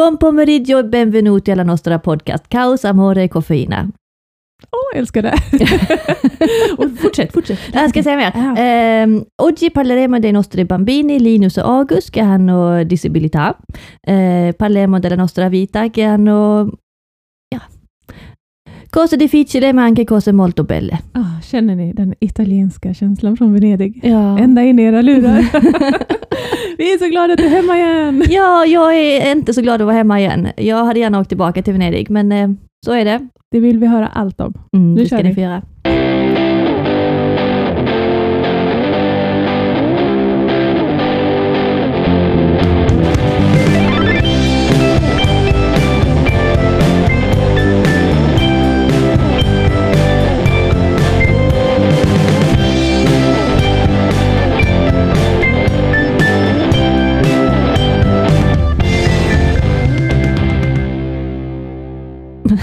Buon pomeriggio e benvenuti alla nostra podcast Caos, Amore e Coffeina. Åh, älskar det. och fortsätt, fortsätt. Jag ska säga mer. Ja. Eh, oggi parleremo dei nostri bambini Linus e August che hanno disabilità. Eh, parleremo della nostra vita che hanno cose difficili ma anche cose molto belle. Ah, känner ni den italienska känslan från Venedig? Ja. Ända in i era lurar. Vi är så glada att du är hemma igen. ja, jag är inte så glad att vara hemma igen. Jag hade gärna åkt tillbaka till Venedig, men eh, så är det. Det vill vi höra allt om. Mm, Nu det ska kör ni vi. få göra.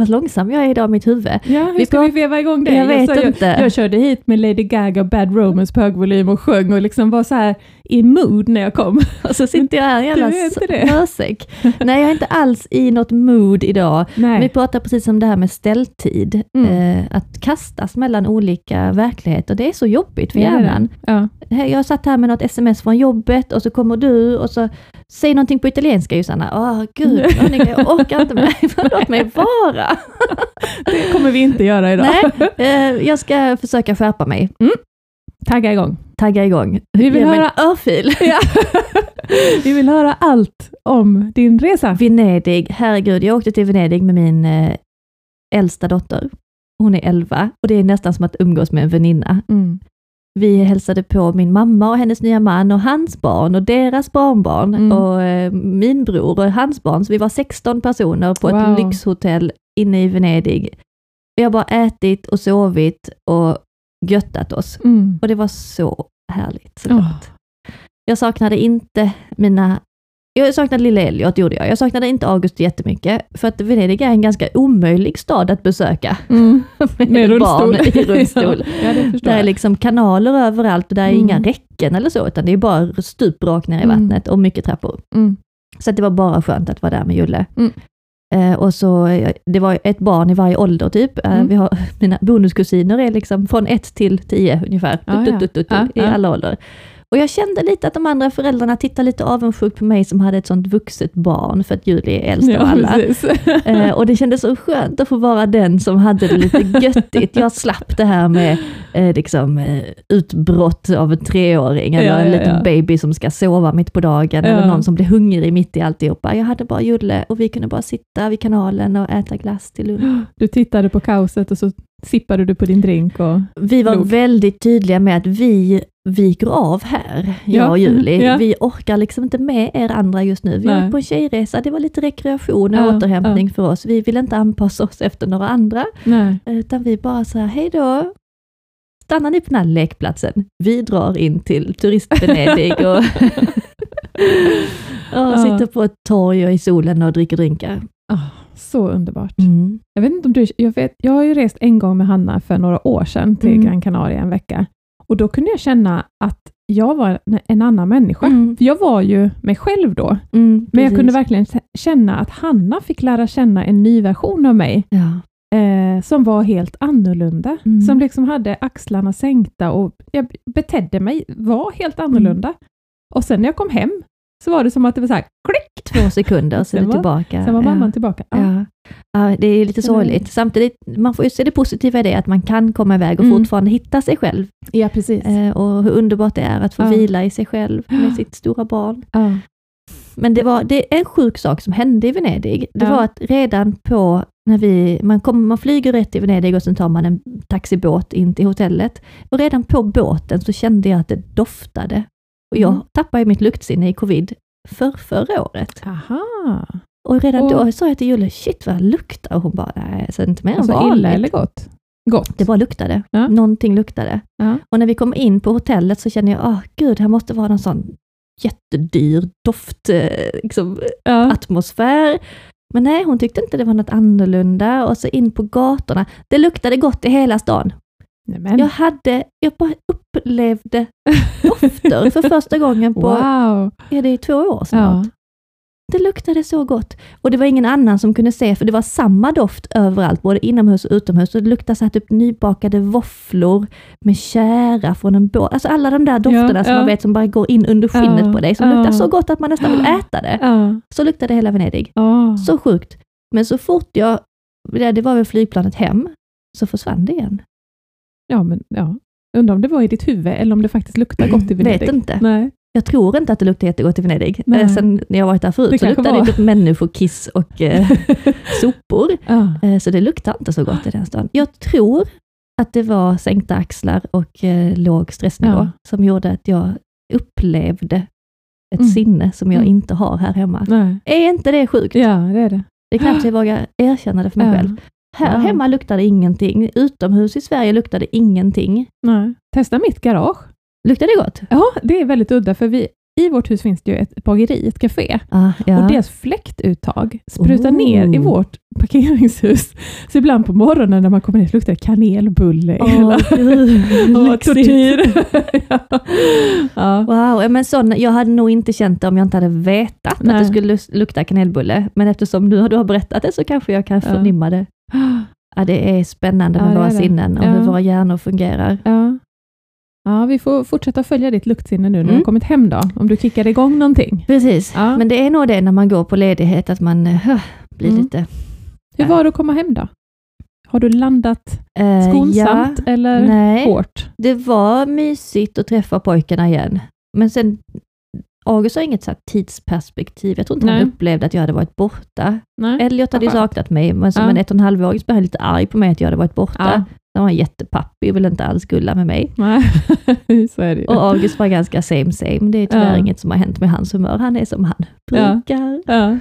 Vad långsam jag är idag i mitt huvud. Ja, hur Vi ska vi veva igång det? Jag vet sa, inte. Jag, jag körde hit med Lady Gaga och Bad Romance på hög volym och sjöng och liksom var så här i mood när jag kom. Och så sitter jag här jävla mösäck. Nej, jag är inte alls i något mood idag. Nej. Vi pratar precis om det här med ställtid. Mm. Eh, att kastas mellan olika verkligheter, det är så jobbigt för hjärnan. Ja. Jag satt här med något sms från jobbet och så kommer du och så säger någonting på italienska Josanna. Åh gud, hörni, jag orkar inte med Låt mig vara. Det kommer vi inte göra idag. Nej, eh, jag ska försöka skärpa mig. Tagga igång. Tagga igång. Vi vill Ge höra- örfil. Ja. vi vill höra allt om din resa. Venedig, herregud, jag åkte till Venedig med min eh, äldsta dotter. Hon är 11 och det är nästan som att umgås med en väninna. Mm. Vi hälsade på min mamma och hennes nya man och hans barn och deras barnbarn Mm. och eh, min bror och hans barn. Så vi var 16 personer på Wow. ett lyxhotell inne i Venedig. Vi har bara ätit och sovit och göttat oss. Mm. Och det var så härligt såklart. Åh. Jag saknade inte mina... Jag saknade lilla Elliot, gjorde jag. Jag saknade inte August jättemycket, för att Venedig är en ganska omöjlig stad att besöka Mm. med, Med barn i rullstol. ja, det är liksom kanaler överallt och där är Mm. inga räcken eller så, utan det är bara stup rakt ner i Mm. vattnet och mycket trappor. Mm. Så det var bara skönt att vara där med Julle. Mm. Eh, och så, eh, det var ett barn i varje ålder typ. Eh, Mm. vi har, mina bonuskusiner är liksom från ett till tio ungefär, Ja, Tut, ja. tut, tut, Ja, i ja. alla åldrar. Och jag kände lite att de andra föräldrarna tittade lite avundsjukt på mig som hade ett sånt vuxet barn, för att Julie är äldst av alla. precis. Eh, och det kändes så skönt att få vara den som hade det lite göttigt. Jag slapp det här med eh, liksom, eh, utbrott av en treåring, eller Ja, en ja, liten ja. baby som ska sova mitt på dagen, Ja. eller någon som blir hungrig mitt i alltihopa. Jag hade bara Julle och vi kunde bara sitta vid kanalen och äta glass till lunch. Du tittade på kaoset och så sippade du på din drink. Och... Vi var Nog. väldigt tydliga med att vi viker av här, jag Ja, och Julie. ja. Vi orkar liksom inte med er andra just nu. Vi Nej. var på en tjejresa, det var lite rekreation och Ja, återhämtning för oss. Vi vill inte anpassa oss efter några andra. Nej. Utan vi bara så här, hej då. Stannar ni på den här lekplatsen? Vi drar in till turist-Venedig och, och sitter på ett torg och i solen och dricker drinkar. Ah, så underbart. Mm. Jag vet inte om du, jag, vet, jag har ju rest en gång med Hanna för några år sedan till Mm. Gran Canaria en vecka. Och då kunde jag känna att jag var en- annan människa. Mm. För jag var ju mig själv då. Mm, Men jag kunde verkligen känna att Hanna fick lära känna en ny version av mig, Ja. Eh, som var helt annorlunda. Mm. Som liksom hade axlarna sänkta och jag betedde mig, var helt annorlunda. Och sen när jag kom hem så var det som att det var så här, klick! Två sekunder så är var- tillbaka. Sen var Ja. mamman tillbaka. Ja. Ja. ja, det är lite sorgligt. Samtidigt, man får ju se det positiva i det, att man kan komma iväg och Mm. fortfarande hitta sig själv. ja, precis. Eh, och hur underbart det är att få Ja. vila i sig själv med sitt stora barn. Ja. Men det var det är en sjuk sak som hände i Venedig. Det Ja. var att redan på, när vi, man, kom, man flyger rätt till Venedig och sen tar man en taxibåt in till hotellet. Och redan på båten så kände jag att det doftade. Och jag Mm. tappade mitt luktsinne i covid för förra året. Aha. Och redan Och- då sa jag till Julle, shit vad det luktar. Och hon bara, nej, så inte mer Alltså vanligt. illa eller gott? Gott. Det bara luktade. Ja. Någonting luktade. Ja. Och när vi kom in på hotellet så kände jag, ah gud, här måste vara någon sån jättedyr doft, eh, liksom, Ja. atmosfär. Men nej, hon tyckte inte det var något annorlunda. Och så in på gatorna. Det luktade gott i hela stan. Nämen. Jag hade, jag bara upplevde dofter för första gången på, Wow. är det två år snart? Ja. Det luktade så gott. Och det var ingen annan som kunde se, för det var samma doft överallt, både inomhus och utomhus. Och det luktade så här typ nybakade våfflor med kära från en båt. Alltså alla de där dofterna Ja, som ja. man vet som bara går in under skinnet Ja, på dig, som luktar så gott att man nästan vill äta det. Så luktade hela Venedig. Så sjukt. Men så fort jag, det det var väl flygplanet hem, så försvann det igen. ja, men ja. Undrar om det var i ditt huvud eller om det faktiskt luktar gott i Venedig. Vet inte. Nej. Jag tror inte att det luktar jättegott i Venedig. Eh, Sen när jag varit där förut Det så luktade det typ människokiss och eh, sopor. Ja. Eh, Så det luktar inte så gott i den stan. Jag tror att det var sänkta axlar och eh, låg stressnivå Ja. som gjorde att jag upplevde ett Mm. sinne som jag Mm. inte har här hemma. Nej. Är inte det sjukt? Ja, det är det. Det är knappt jag vågar erkänna det för mig Ja. själv. Här Ja. hemma luktar det ingenting. Utomhus i Sverige luktar det ingenting. Nej. Testa mitt garage. Luktar det gott? Ja, det är väldigt udda, för vi, i vårt hus finns det ju ett bageri, ett café. Ah, ja. Och deras fläktuttag sprutar Oh. ner i vårt parkeringshus. Så ibland på morgonen när man kommer ner luktar det kanelbulle. Åh, hela- lyxigt. tortyr. ja. Ja. Wow, men sån, jag hade nog inte känt det om jag inte hade vetat att Nej. det skulle lukta kanelbulle. Men eftersom nu du har berättat det så kanske jag kan förnimma det. Ja, det är spännande med våra sinnen och hur våra hjärnor fungerar. Ja. vi får fortsätta följa ditt luktsinne nu när du Mm. har kommit hem då, om du kickar igång någonting. Precis, Ja. men det är nog det när man går på ledighet, att man eh, blir Mm. lite... Hur var det att komma hem då? Har du landat eh, skonsamt ja, eller nej, hårt? det var mysigt att träffa pojkarna igen. Men sen, August har inget så tidsperspektiv. Jag tror inte Nej. han upplevde att jag hade varit borta. Nej? Elliot hade ju saknat mig, men som Ja. en ett och en halv åring så blev han lite arg på mig att jag hade varit borta. Ja. Han var jättepappig och ville inte alls gulla med mig. Nej, så är det ju. Och August var ganska same same. Det är tyvärr Ja. inget som har hänt med hans humör. Han är som han Ja. brukar. Ja.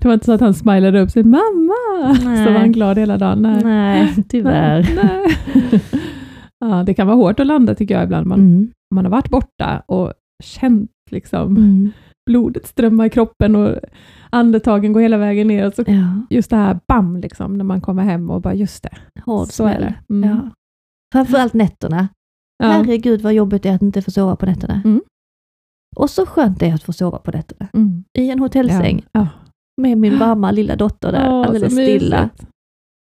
Det var inte så att han smilade upp sa ”mamma”, Nej. så var han glad hela dagen. Nej, Nej, tyvärr. Nej. Ja, det kan vara hårt att landa tycker jag ibland. Man, Mm. man har varit borta och känt liksom Mm. Blodet strömma i kroppen och andetagen går hela vägen ner. Och så Ja, just det här bam, liksom, när man kommer hem och bara just det, hård så är smäll. det. Mm. Ja. Framförallt nätterna. Ja. Herregud vad jobbigt det är att inte få sova på nätterna. Mm. Och så skönt det är att få sova på nätterna. Mm. I en hotellsäng Ja. med min varma lilla dotter där, Åh, alldeles så stilla.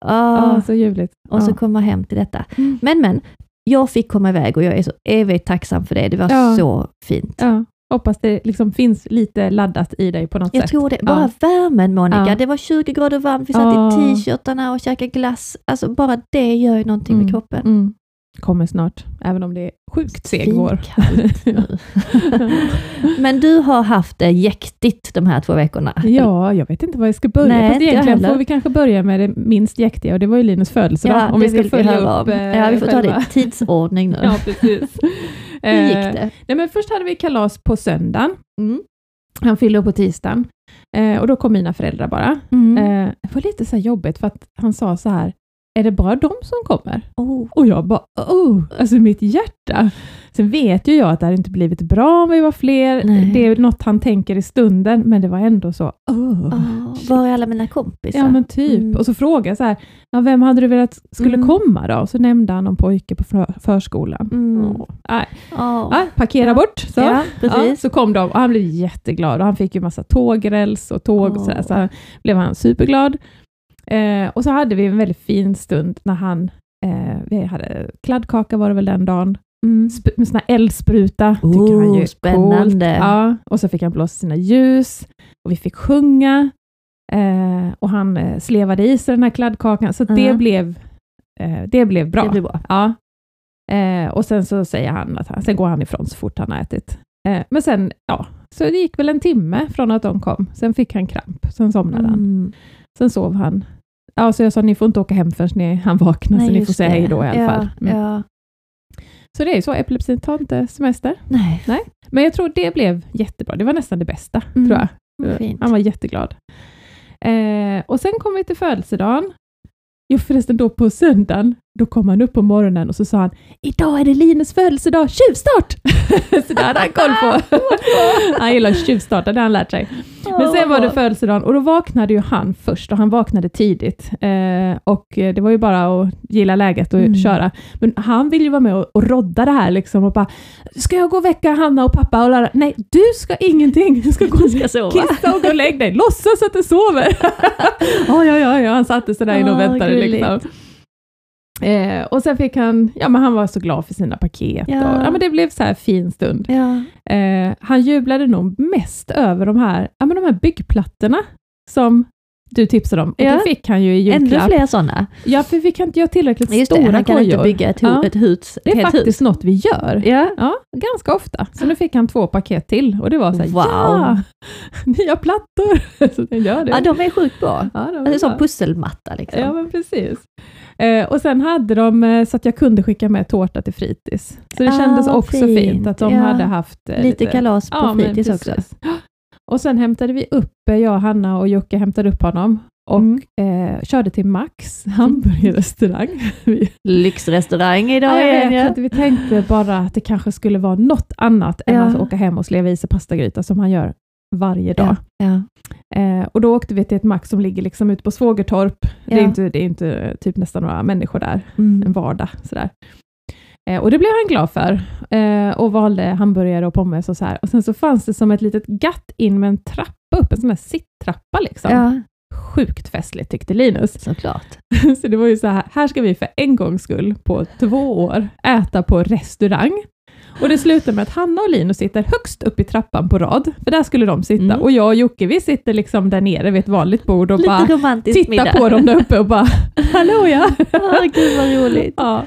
Ah, Ja, så ljuvligt. och så Ja. komma hem till detta. Mm. Men men, jag fick komma iväg och jag är så evigt tacksam för det. Det var så fint. Ja, hoppas det liksom finns lite laddat i dig på något Jag sätt. tror det. Bara värmen Monica. Ja. Det var 20 grader varmt, vi satt Ja. i t-shirtarna och käkade glass. Alltså bara det gör ju någonting med Mm. kroppen. Mm. Kommer snart, även om det är sjukt seg vår. Men du har haft det jäktigt de här två veckorna. Ja, jag vet inte var jag ska börja. Nej, Fast jag egentligen får vi kanske börja med det minst jäktiga och det var ju Linus födelsedag. Ja, om vi ska följa höra upp om. eh, Ja, vi får ta det själva. i tidsordning nu. Ja, precis. Hur gick Eh, det? Nej, men först hade vi kalas på söndagen. Mm. Han fyllde upp på tisdagen. Eh, och då kom mina föräldrar bara. Mm. Eh, det var lite så jobbigt för att han sa så här, är det bara de som kommer? Oh. Och jag bara, oh, alltså mitt hjärta. Sen vet ju jag att det hade inte blivit bra om vi var fler. Nej. Det är något han tänker i stunden, men det var ändå så, oh. Oh, var är alla mina kompisar? Ja men typ. Mm. Och så frågade jag så här, ja, vem hade du velat skulle Mm. komma då? Och så nämnde han någon pojke på för, förskolan. Mm. Åh, nej. Oh. Ja, parkera Ja. bort. Så. Ja, Ja, så kom de och han blev jätteglad och han fick ju massa tågräls och tåg och sådär, så han blev han superglad. Eh, och så hade vi en väldigt fin stund när han, eh, vi hade kladdkaka var det väl den dagen, Mm. med sån här eldspruta. Oh, han ju spännande. Coolt. Ja, och så fick han blåsa sina ljus och vi fick sjunga eh, och han eh, slevade i sig den här kladdkakan, så det, Ja. blev, eh, det blev bra. Det blir bra. Ja. Eh, och sen så säger han att han, sen går han ifrån så fort han har ätit. Eh, men sen, ja, så det gick väl en timme från att de kom. Sen fick han kramp, sen somnade han. Mm. Sen sov han. Ja, så jag sa, ni får inte åka hem förrän ni, han vaknar, så ni får säga det. hej då i alla ja, fall. Mm. Ja. Så det är så, epilepsin tar inte semester. Nej, Men jag tror det blev jättebra. Det var nästan det bästa, Mm, tror jag. fint. Han var jätteglad. Eh, och sen kom vi till födelsedagen. Jo förresten då på söndagen, då kom han upp på morgonen och så sa han Idag är det Linus födelsedag, tjuvstart! så det hade han koll på. han gillar att tjuvstarta, det har han lärt sig. Men sen var det födelsedagen och då vaknade ju han först och han vaknade tidigt. Eh, och det var ju bara att gilla läget och Mm. köra. Men han vill ju vara med och, och rodda det här liksom och bara Ska jag gå och väcka Hanna och pappa och lära? Nej, du ska ingenting. Du ska gå Du ska sova. kissa och gå och lägg dig. Låtsas att du sover. ja, ja, ja, ja, han satte sig där inne och väntade. gulligt. Liksom. Eh, och sen fick han, ja men han var så glad för sina paket. Ja. Och, ja, men det blev så här fin stund. Ja. Eh, han jublade nog mest över de här, ja, men de här byggplattorna som du tipsade om. Och Ja. det fick han ju i Ännu julklapp. fler sådana. Ja, för vi kan inte göra tillräckligt Just det, stora han kan inte kojor. bygga ett, Ja. ett hus, Det är faktiskt hus. något vi gör. Ja. Ja, ganska ofta. Så nu fick han två paket till och det var så här, Wow. ja, nya plattor. så gör det. ja, de är sjukt bra. Ja, de Det är är som pusselmatta. Liksom. Ja, men precis. Eh, och sen hade de eh, så att jag kunde skicka med tårta till fritids. Så det Ah, kändes också fint, fint. att de Ja. hade haft eh, Lite kalas på men fritids också. Och sen hämtade vi upp, eh, jag, Hanna och Jocke hämtade upp honom och Mm. eh, körde till Max hamburgerrestaurang. Lyxrestaurang idag Ja, igen. Ja. att vi tänkte bara att det kanske skulle vara något annat än Ja. att åka hem och sleva i sig pastagryta som han gör varje dag. Ja. Eh, och då åkte vi till ett Max som ligger liksom ute på Svågertorp. Det, är inte, det är inte eh, typ nästan några människor där, Mm. en vardag. Sådär. Eh, och det blev han glad för eh, och valde hamburgare och pommes och så här. Och sen så fanns det som ett litet gatt in med en trappa upp, en sån här sitttrappa liksom. ja, Sjukt festligt tyckte Linus. såklart. Så det var ju så här, här ska vi för en gångs skull på två år äta på restaurang. Och det slutar med att Hanna och Linus sitter högst upp i trappan på rad, för där skulle de sitta. Mm. Och jag och Jocke, vi sitter liksom där nere vid ett vanligt bord och bara Lite romantisk tittar middag. på dem där uppe och bara ”Hallå ja!” Åh, gud vad roligt. ja.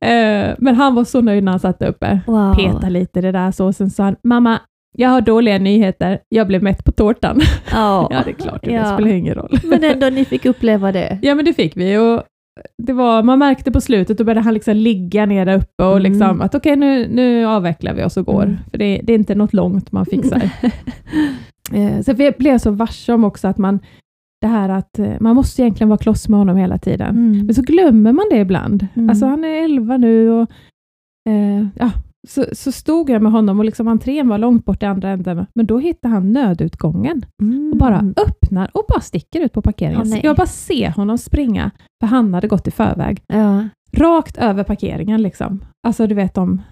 Eh, Men han var så nöjd när han satt uppe. Wow. Peta lite det där så, sen sa han ”Mamma, jag har dåliga nyheter, jag blev mätt på tårtan”. Ja. ja, det är klart, det Ja. spelar ingen roll. Men ändå, ni fick uppleva det. Ja, men det fick vi. Och det var, man märkte på slutet, då började han liksom ligga ner där uppe och Mm. liksom att okej, nu, nu avvecklar vi oss och går. Mm. För det, det är inte något långt man fixar. eh, så vi blev så varse om också att man, det här att eh, man måste egentligen vara kloss med honom hela tiden. Mm. Men så glömmer man det ibland. Mm. Alltså han är 11 nu och eh, ja, så, så stod jag med honom och liksom entrén var långt bort i andra änden, men då hittade han nödutgången Mm. och bara öppnar och bara sticker ut på parkeringen. Nej. jag bara ser honom springa, för han hade gått i förväg. Ja, Rakt över parkeringen liksom. Alltså du vet de,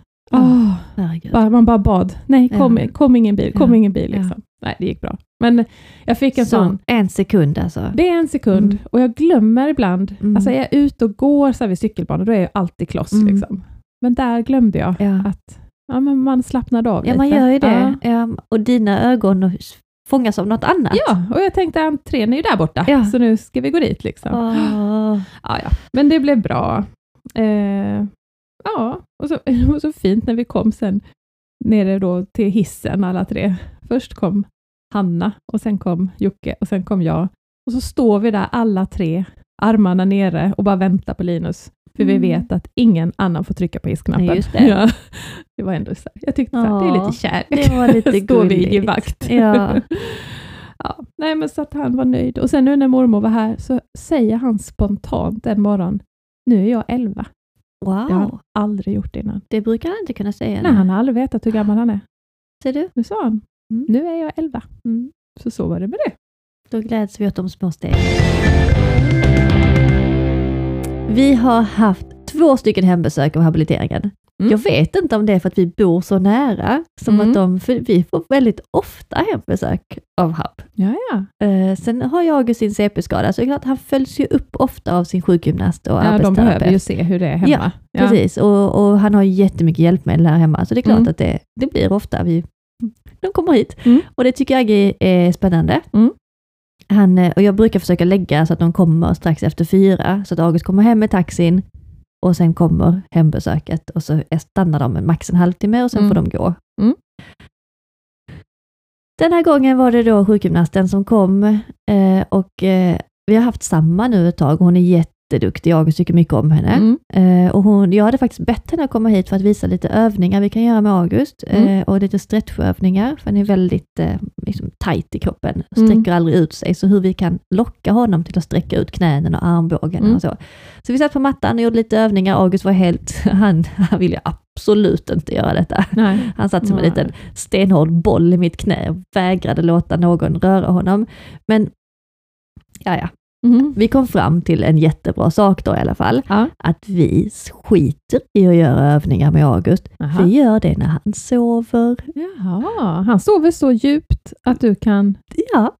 herregud. bara, man bara bad, nej kom, Ja. kom ingen bil, kom Ja. ingen bil. Liksom. Nej, det gick bra. Men jag fick en Så, sån, en sekund alltså. det är en sekund Mm. och jag glömmer ibland, Mm. alltså är jag ute och går så här vid cykelbanor, då är jag alltid kloss. Mm. Liksom. Men där glömde jag Ja. att ja, men man slappnade av ja, lite. man gör ju det. Ja. Ja. Och dina ögon fångas av något annat. Ja, och jag tänkte entrén är ju där borta, Ja. så nu ska vi gå dit. Liksom. Åh. Ja, ja. Men det blev bra. Eh, ja, och så, och så fint när vi kom sen nere då till hissen alla tre. Först kom Hanna och sen kom Jocke och sen kom jag. Och så står vi där alla tre, armarna nere och bara väntar på Linus. För vi Mm. vet att ingen annan får trycka på hissknappen. Nej, just det. Ja. det var ändå så här, jag tyckte så här, det är lite kärlek. det var lite Står vi i vakt. Ja. ja. Nej, men så att han var nöjd. Och sen nu när mormor var här så säger han spontant en morgon, nu är jag 11. Det har han Wow, aldrig gjort innan. det brukar han inte kunna säga. Nej, han har aldrig vetat hur gammal han är. Ser du? Nu sa han, Mm. nu är jag 11. Mm. Så så var det med det. Då gläds vi åt de små stegen. Vi har haft två stycken hembesök av habiliteringen. Mm. Jag vet inte om det är för att vi bor så nära, som Mm. att de, vi får väldigt ofta hembesök av HAB. Ja, ja. Eh, sen har jag ju sin CP-skada, så det är klart, han följs ju upp ofta av sin sjukgymnast och ja de arbetsterapeut. behöver ju se hur det är hemma. Ja, Precis, och, och han har jättemycket hjälpmedel här hemma, så det är klart Mm. att det, det blir ofta vi, de kommer hit. Mm. Och det tycker jag är, är spännande. Han, eh, och jag brukar försöka lägga så att de kommer strax efter fyra, så att August kommer hem med taxin och sen kommer hembesöket och så stannar de max en halvtimme och sen Mm. får de gå. Mm. Den här gången var det då sjukgymnasten som kom eh, och eh, vi har haft samma nu ett tag hon är jätteduktig, August tycker mycket om henne. Mm. Eh, och hon, jag hade faktiskt bett henne att komma hit för att visa lite övningar vi kan göra med August. Mm. Eh, och lite stretchövningar, för han är väldigt eh, liksom, tight i kroppen, Mm. sträcker aldrig ut sig. Så hur vi kan locka honom till att sträcka ut knäna och armbågen Mm. och så. Så vi satt på mattan och gjorde lite övningar. August var helt, han, han ville absolut inte göra detta. Nej. Han satt som en liten stenhård boll i mitt knä och vägrade låta någon röra honom. Men, ja ja, Mm. vi kom fram till en jättebra sak då i alla fall. Ja. Att vi skiter i att göra övningar med August. Aha. Vi gör det när han sover. Jaha, han sover så djupt att du kan... Ja,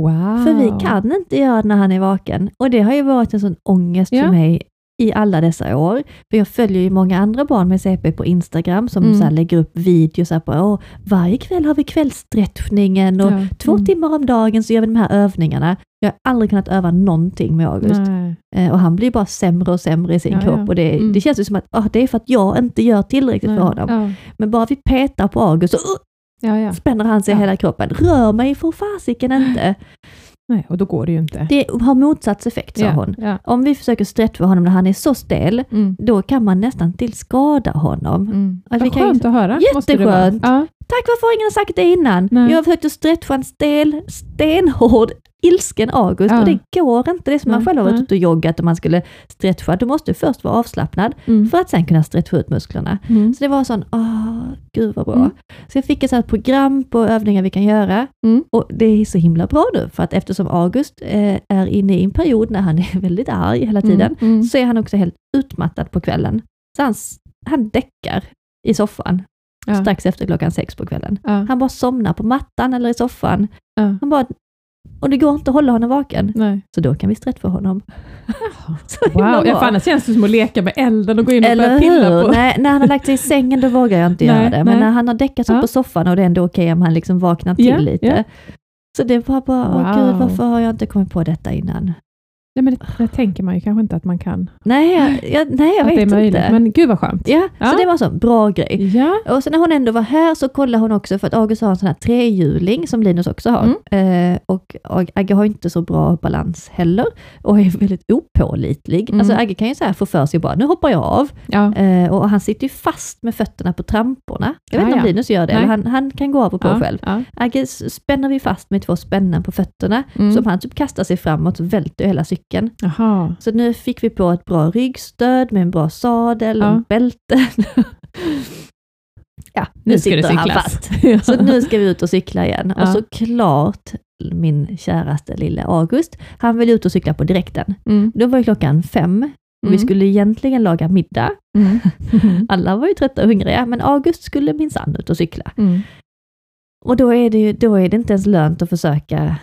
Wow. för vi kan inte göra det när han är vaken. Och det har ju varit en sån ångest Ja. för mig i alla dessa år. För jag följer ju många andra barn med CP på Instagram som Mm. så lägger upp videos på Åh, varje kväll har vi kvällsstretchningen och Ja. två Mm. timmar om dagen så gör vi de här övningarna. Jag har aldrig kunnat öva någonting med August. Nej. Eh, Och han blir bara sämre och sämre i sin Ja, ja. kropp och det, Mm. det känns ju som att ah, det är för att jag inte gör tillräckligt för honom. Ja. Men bara vi petar på August så uh, Ja, ja. spänner han sig Ja. hela kroppen. Rör mig för fasiken inte. Nej, och då går det ju inte. Det har motsats effekt sa ja. hon. Ja. Om vi försöker stretcha honom när han är så stel, Mm. då kan man nästan till skada honom. Mm. Att Vad kan skönt att höra. Jätteskönt. Ja. Tack varför har ingen sagt det innan? Nej. Jag att stretcha en stel, stenhård, ilsken August Ja. och det går inte. Det är som man själv har varit ute och joggat och man skulle stretcha. Du måste först vara avslappnad Mm. för att sen kunna stretcha ut musklerna. Mm. Så det var sån, åh, gud vad bra. Mm. Så jag fick ett sånt program på övningar vi kan göra. Mm. Och det är så himla bra nu, för att eftersom August eh, är inne i en period när han är väldigt arg hela tiden, Mm. Mm. så är han också helt utmattad på kvällen. Så han, han däckar i soffan Ja. strax efter klockan sex på kvällen. Ja. Han bara somnar på mattan eller i soffan. Ja. Han bara, och det går inte att hålla honom vaken. Nej. Så då kan vi stretcha honom. Wow, ja, för annars känns det som att leka med elden och gå in och Eller börja pilla hur? på. Nej, när han har lagt sig i sängen då vågar jag inte Nej, göra det. Men nej. när han har däckat upp Ja. på soffan och det är ändå okej om han liksom vaknar till Ja, lite. ja. Så det var bara, Wow. gud varför har jag inte kommit på detta innan? Nej, men det, det tänker man ju kanske inte att man kan. Nej, jag, jag, nej, jag att det är vet möjligt. inte. Men gud vad skönt. Ja, Ja. så det var så en bra grej. Ja. Och sen när hon ändå var här så kollade hon också, för att August har en sån här trehjuling som Linus också har. Mm. Eh, och Ag- Agge har inte så bra balans heller och är väldigt opålitlig. Mm. Alltså Agge kan ju så här få för sig bara, nu hoppar jag av. Ja. Eh, och han sitter ju fast med fötterna på tramporna. Jag vet Ah, inte om ja. Linus gör det, Nej. eller han, han kan gå av och på själv. Ja. Agge spänner vi fast med två spännen på fötterna, Mm. så om han typ kastar sig framåt så välter hela cykeln. Jaha. Så nu fick vi på ett bra ryggstöd med en bra sadel Ja. och bälte. ja, nu, Nu sitter han fast. Så nu ska vi ut och cykla igen. Ja. Och såklart min käraste lille August, han vill ut och cykla på direkten. Mm. Då var klockan fem och vi Mm. skulle egentligen laga middag. Mm. Alla var ju trötta och hungriga, men August skulle minsann ut och cykla. Mm. Och då är det, ju, då är det inte ens lönt att försöka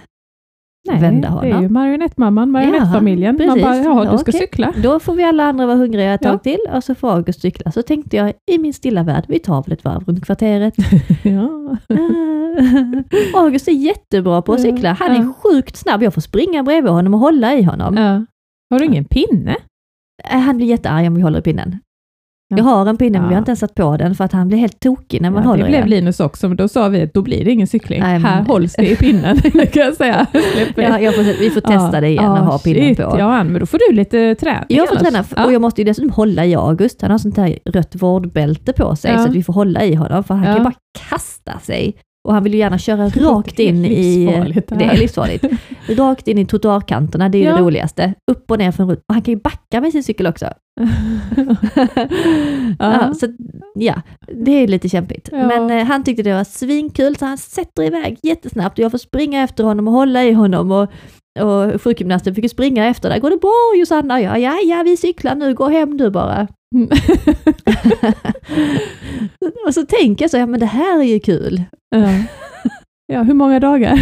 Nej, vända det är ju honom. marionettmamman, marionettfamiljen. Man precis. bara, ja Ja, du ska okej. cykla. Då får vi alla andra vara hungriga ett Ja. tag till och så får August cykla. Så tänkte jag i min stilla värld, vi tar väl ett varv runt kvarteret. Ja. August är jättebra på att Ja, cykla. Han är ja. sjukt snabb. Jag får springa bredvid honom och hålla i honom. Ja. Har du ingen pinne? Eh, Han blir jättearg om vi håller i pinnen. Ja. Jag har en pinne men vi har Ja. inte ens satt på den för att han blir helt tokig när man Ja, håller det i blev den. Linus också, men då sa vi att då blir det ingen cykling. Nej, men- Här hålls det i pinnen, kan jag säga. Ja, jag får, vi får testa det igen och ha pinnen shit, på. Ja, men då får du lite träning Jag får träna Ja. och jag måste ju dessutom hålla i August. Han har sånt här rött vårdbälte på sig Ja. så att vi får hålla i honom för han Ja. kan ju bara kasta sig. Och han vill ju gärna köra rakt in i... det Det är livsfarligt. Rakt in i trottoarkanterna, det är ju Ja. det roligaste. Upp och ner för en rutt. Och han kan ju backa med sin cykel också. ja, så, ja, det är lite kämpigt. Ja. Men eh, han tyckte det var svinkul så han sätter iväg jättesnabbt och jag får springa efter honom och hålla i honom. Och, och sjukgymnasten fick ju springa efter där. Går det bra Josanna? Ja, ja, ja, vi cyklar nu. Gå hem du bara. och så tänker jag så, ja men det här är ju kul. ja. ja, hur många dagar?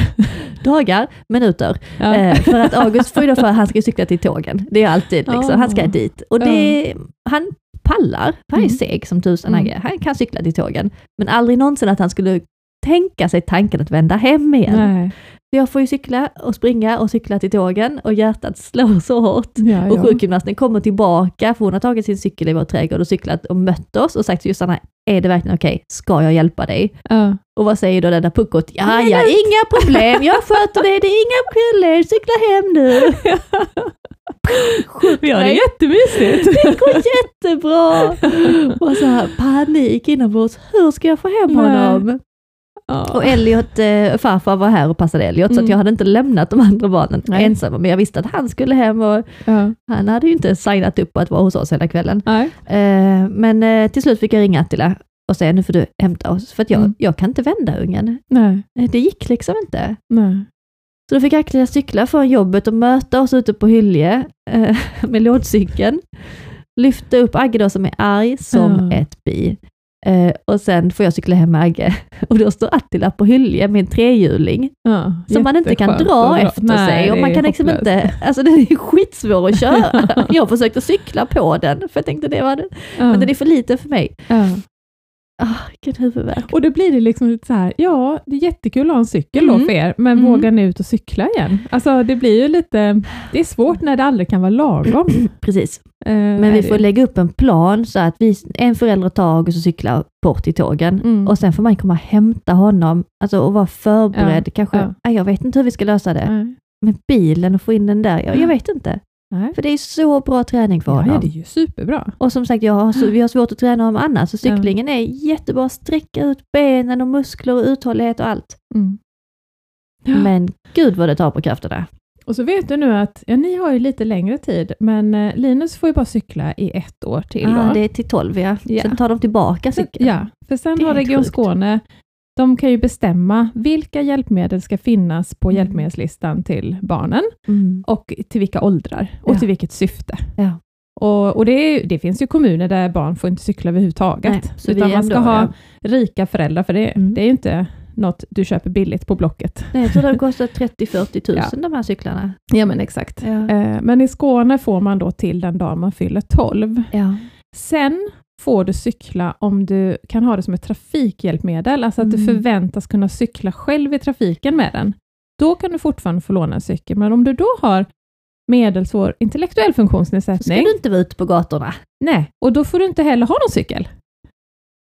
Dagar, minuter. Ja. Eh, för att August får ju för att han ska cykla till tågen. Det är alltid liksom, Ah. han ska dit. Och det, han pallar, för han är Mm. seg som tusan Mm. Han kan cykla till tågen. Men aldrig någonsin att han skulle tänka sig tanken att vända hem igen. Nej. Jag får ju cykla och springa och cykla till tågen och hjärtat slår så hårt. Ja, Och ja. sjukgymnasten kommer tillbaka, för hon har tagit sin cykel i vår trädgård och cyklat och mött oss och sagt till Josanna, är det verkligen okej? Ska jag hjälpa dig? Ja. Och vad säger då den där puckot? Ja, ja, inga problem, jag sköter det, det är inga problem, cykla hem nu. Vi har det jättemysigt. Det går jättebra! Och så här panik inombords, hur ska jag få hem Nej. honom? Ja. Och Elliot, eh, farfar var här och passade Elliot, så att Mm. jag hade inte lämnat de andra barnen Nej. ensamma, men jag visste att han skulle hem och Ja. han hade ju inte signat upp på att vara hos oss hela kvällen. Eh, men eh, till slut fick jag ringa Attila och säga nu får du hämta oss, för att jag, Mm. jag kan inte vända ungen. Nej. Eh, Det gick liksom inte. Nej. Så då fick Attila cykla från jobbet och möta oss ute på Hylje eh, med lådcykeln. Lyfta upp Agge då som är arg som Ja. ett bi. Eh, och sen får jag cykla hem med Agge. Och då står Attila på Hylje med en trehjuling Ja. som man inte kan dra efter Nej, sig. Och man kan liksom inte, alltså den är skitsvår att köra. jag försökte cykla på den, för jag tänkte det var det. Ja. Men den är för liten för mig. Ja. Ah, vilken huvudvärk. Och då blir det liksom lite så här, ja, det är jättekul att ha en cykel då Mm. för er, men Mm. vågar ni ut och cykla igen? Alltså det blir ju lite, det är svårt när det aldrig kan vara lagom. Precis. Eh, Men vi får lägga upp en plan så att vi, en förälder tar och cyklar bort till tågen. Mm. Och sen får man komma och hämta honom alltså, och vara förberedd. Kanske, ja. Nej, jag vet inte hur vi ska lösa det. Nej. Med bilen och få in den där. Jag, jag vet inte. Nej. För det är så bra träning för Ja, honom. ja, det är ju superbra. Och som sagt, jag har, så, vi har svårt att träna honom annars. Så cyklingen är jättebra. Sträcka ut benen och muskler och uthållighet och allt. Mm. Ja. Men gud vad det tar på krafterna. Och så vet du nu att, ja ni har ju lite längre tid, men eh, Linus får ju bara cykla i ett år till. Ja, då. det är till 12 ja. Ja. Sen tar de tillbaka cykeln. Ja, för sen Det har Region. Skåne, de kan ju bestämma vilka hjälpmedel ska finnas på Mm. hjälpmedelslistan till barnen Mm. och till vilka åldrar och Ja. till vilket syfte. Ja. Och, och det, är, det finns ju kommuner där barn får inte cykla överhuvudtaget. Nej, så utan man ska ha ja. rika föräldrar, för det, Mm. det är ju inte något du köper billigt på Blocket. Nej, jag tror det kostar 30-40 tusen Ja. de här cyklarna. Ja men exakt. Ja. Eh, Men i Skåne får man då till den dag man fyller 12. Ja. Sen får du cykla om du kan ha det som ett trafikhjälpmedel, alltså att du Mm. förväntas kunna cykla själv i trafiken med den. Då kan du fortfarande få låna en cykel, men om du då har medelsvår intellektuell Så ska funktionsnedsättning, du inte vara ute på gatorna. nej, och då får du inte heller ha någon cykel.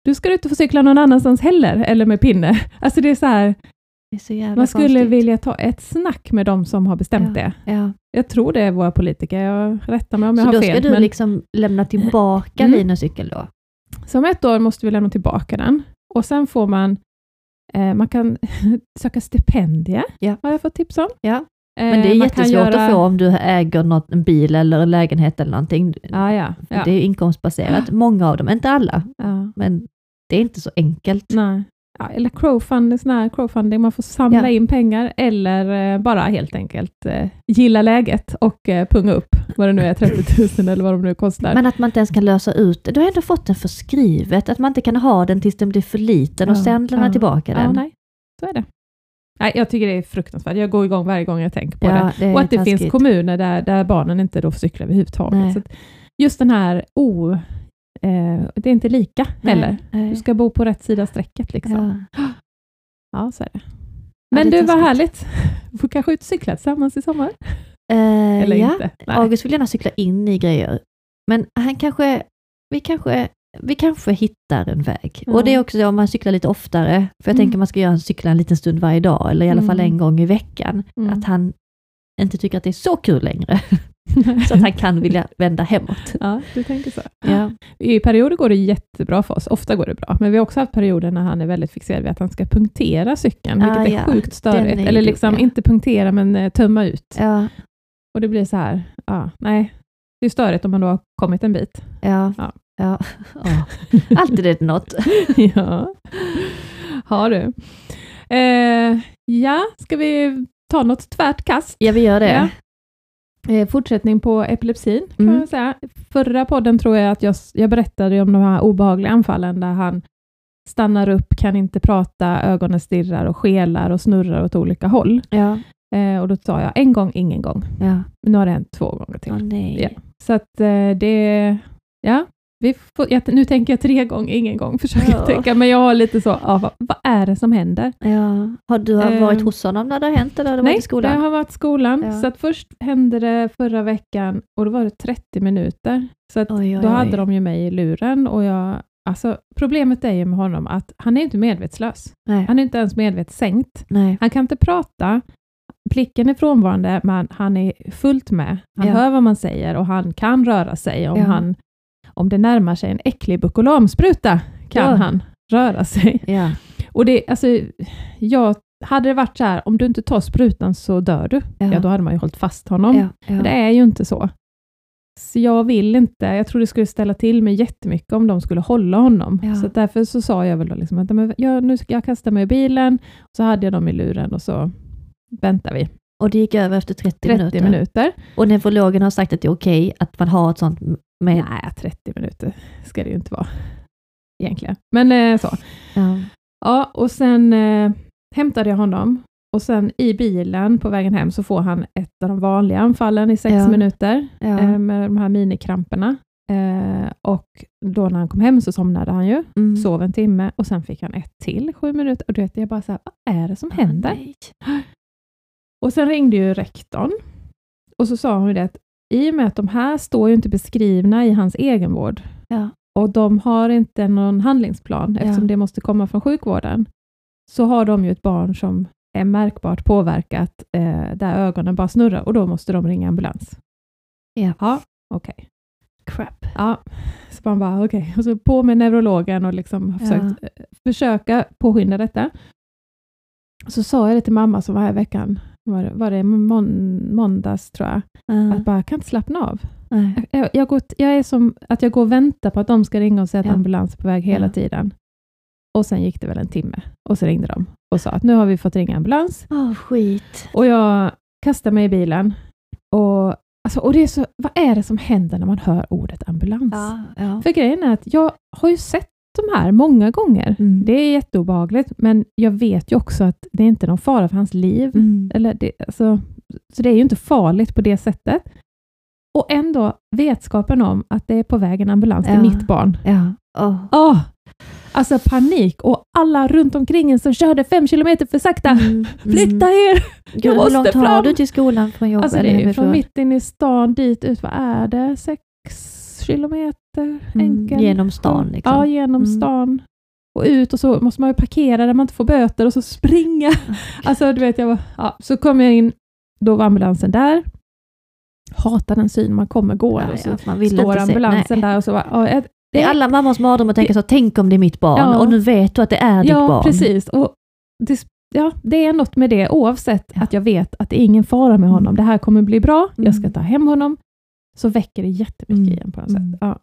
Du ska inte få cykla någon annanstans heller, eller med pinne. Alltså det är så här, Så man skulle konstigt. vilja ta ett snack med de som har bestämt det. Ja. Jag tror det är våra politiker, jag rättar mig om jag Så har då fel. ska du men- liksom lämna tillbaka Mm. Linus cykel då? Så om ett år måste vi lämna tillbaka den och sen får man eh, man kan söka stipendier, Ja. har jag fått tips om. Ja. Eh, Men det är kan jättesvårt göra- att få om du äger något, en bil eller en lägenhet eller någonting. Ja, ja. ja. Det är inkomstbaserat. Många av dem, inte alla, ja. men det är inte så enkelt. Nej. Ja, eller crowdfunding, sån här crowdfunding, man får samla Ja. in pengar eller eh, bara helt enkelt eh, gilla läget och eh, punga upp vad det nu är, 30 000 eller vad de nu kostar. Men att man inte ens kan lösa ut det. Du har ändå fått den förskrivet, att man inte kan ha den tills den blir för liten och Ja, sen lämna ja. tillbaka ja, den. nej, så är det. Nej, jag tycker det är fruktansvärt. Jag går igång varje gång jag tänker på det. Det Och att det taskigt. finns kommuner där, där barnen inte då får cykla överhuvudtaget. Så just den här, oh, eh, det är inte lika Nej, heller. nej. Du ska bo på rätt sida strecket. Liksom. Ja, Ja. så är det. Ja, Men det är du, vad härligt. Vi får kanske ut och cykla tillsammans i sommar? Eh, Eller ja. inte? Nej. August vill gärna cykla in i grejer. Men han kanske, vi kanske, vi kanske hittar en väg. Ja. Och det är också så om man cyklar lite oftare, för jag Mm. tänker man ska göra cykla en liten stund varje dag, eller i alla fall Mm. en gång i veckan, Mm. att han inte tycker att det är så kul längre, så att han kan vilja vända hemåt. Ja, du tänker så. Ja. I perioder går det jättebra för oss, ofta går det bra, men vi har också haft perioder när han är väldigt fixerad vid att han ska punktera cykeln, Ah, vilket är ja. sjukt störigt. Är Eller liksom ja. inte punktera, men eh, tömma ut. Ja, Och det blir så här, ja, nej, det är störigt om man då har kommit en bit. ja, Ja. ja. ja. Alltid är det något. ja, har du. Eh, ja, ska vi ta något tvärt kast? Ja, vi gör det. Eh, fortsättning på epilepsin, kan Mm. man säga. Förra podden tror jag att jag, jag berättade om de här obehagliga anfallen där han stannar upp, kan inte prata, ögonen stirrar och skelar och snurrar åt olika håll. Ja, Eh, och då sa jag en gång, ingen gång. ja. Nu har det hänt två gånger till. Nej. Ja. Så att eh, det, ja, vi får, jag, nu tänker jag tre gånger, ingen gång, försöker jag Ja. tänka, men jag har lite så, ja, vad, vad är det som händer? Ja. Har du har Eh, varit hos honom när det har hänt, eller har du varit Nej, i skolan? det har varit skolan. Ja. Så att först hände det förra veckan och då var det 30 minuter. Så att Oj, oj, då oj. hade de ju mig i luren och jag, alltså problemet är ju med honom att han är inte medvetslös. Nej. Han är inte ens medvetssänkt. Nej. Han kan inte prata. blicken är frånvarande, men han är fullt med. Han Ja. hör vad man säger och han kan röra sig. Om, Ja. han, om det närmar sig en äcklig bukolamspruta kan Ja. han röra sig. Ja. Och det, alltså, jag, hade det varit så här, om du inte tar sprutan så dör du, ja. Ja. då hade man ju hållit fast honom. Men det är ju inte så. Så jag vill inte, jag tror det skulle ställa till mig jättemycket om de skulle hålla honom. Ja. Så därför så sa jag väl då liksom att jag, nu ska jag kasta mig i bilen, så hade jag dem i luren och så väntar vi Och det gick över efter 30, 30 minuter. minuter. Och neurologen har sagt att det är okej att man har ett sånt med... Nej, 30 minuter ska det ju inte vara egentligen. Men eh, så. Ja. Ja, och sen eh, hämtade jag honom och sen i bilen på vägen hem så får han ett av de vanliga anfallen i sex Ja. minuter Ja. eh, med de här minikramperna. Eh, och då när han kom hem så somnade han ju, Mm. sov en timme och sen fick han ett till sju minuter. Och du vet, jag bara så här, vad är det som händer? Nej. Och sen ringde ju rektorn och så sa hon ju det att i och med att de här står ju inte beskrivna i hans egenvård Ja. och de har inte någon handlingsplan eftersom Ja. det måste komma från sjukvården, så har de ju ett barn som är märkbart påverkat eh, där ögonen bara snurrar och då måste de ringa ambulans. Ja. Ja, okej. Crap. Ja, så man bara okej. Och så på med neurologen och liksom Ja. försökt eh, försöka påskynda detta. Så sa jag det till mamma som var här i veckan, var var det mån, måndags tror jag, Ja. att bara, jag kan inte slappna av. Nej. Jag, jag, går, jag är som att jag går och väntar på att de ska ringa och säga att Ja. ambulans är på väg hela Ja. tiden. Och sen gick det väl en timme och så ringde de och sa att nu har vi fått ringa ambulans. Åh, skit. Och jag kastar mig i bilen och, alltså, och det är så, vad är det som händer när man hör ordet ambulans? Ja. Ja. För grejen är att jag har ju sett de här många gånger. Mm. Det är jätteobehagligt, men jag vet ju också att det är inte någon fara för hans liv. Mm. Eller det, alltså, så det är ju inte farligt på det sättet. Och ändå vetskapen om att det är på väg en ambulans till Ja. mitt barn. Ja. Åh. Åh! Alltså panik och alla runt omkring en som körde fem kilometer för sakta. Mm. Flytta er! Gud, Jag hur måste långt har fram. du till skolan från jobbet? Alltså det är från mitt in i stan dit ut, vad är det? Sex kilometer Mm, enkel? Genom stan liksom. Ja, genom Mm. stan. Och ut och så måste man ju parkera där man inte får böter och så springa. Alltså du vet, jag var, ja, så kom jag in, då var ambulansen där. Hatar den syn man kommer gå Ja, och så ja, man vill står se- ambulansen nej. där och så bara, ja, Det är alla mammors mardröm att tänka så, tänk om det är mitt barn Ja. och nu vet du att det är ditt Ja, barn. precis. Och det, ja, det är något med det, oavsett Ja. att jag vet att det är ingen fara med honom. Mm. Det här kommer bli bra, jag ska Mm. ta hem honom. Så väcker det jättemycket Mm. igen på något Mm. sätt. Ja.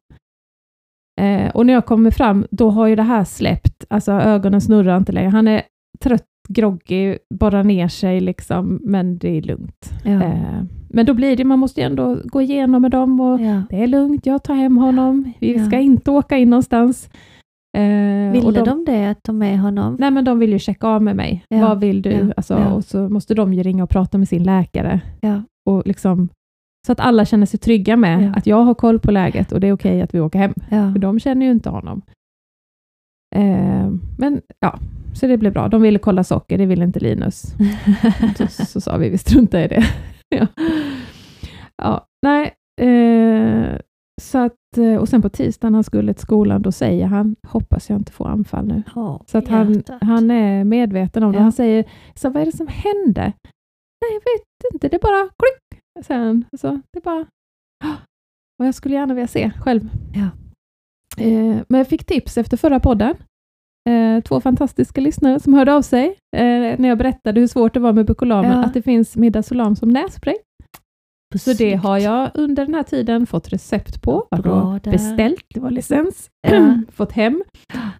Eh, och när jag kommer fram, då har ju det här släppt. Alltså ögonen snurrar inte längre. Han är trött, groggy, borrar ner sig liksom, men det är lugnt. Ja. Eh, men då blir det, man måste ju ändå gå igenom med dem och Ja. det är lugnt, jag tar hem honom. Vi Ja. ska inte åka in någonstans. Eh, Ville de det, att ta med honom? Nej, men de vill ju checka av med mig. Vad vill du? Alltså. Och så måste de ju ringa och prata med sin läkare. Och liksom, så att alla känner sig trygga med Ja. att jag har koll på läget och det är okej att vi åker hem. Ja. För de känner ju inte honom. Eh, men ja, så det blev bra. De ville kolla socker, det ville inte Linus. Så, så sa vi, vi struntar i det. ja. ja, nej. Eh, så att, eh, och sen på tisdagen han skulle till skolan, då säger han, hoppas jag inte får anfall nu. Ja, Så att han, hjärtat. han är medveten om det. Han säger, så vad är det som hände? Nej, jag vet inte, det är bara klick. Sen, så, det bara... Och jag skulle gärna vilja se själv. Ja. Eh, men jag fick tips efter förra podden. Eh, två fantastiska lyssnare som hörde av sig eh, när jag berättade hur svårt det var med Bukolamen, Ja. att det finns Midazolam som nässpray. Så det har jag under den här tiden fått recept på, bra beställt, det var licens, Ja. fått hem.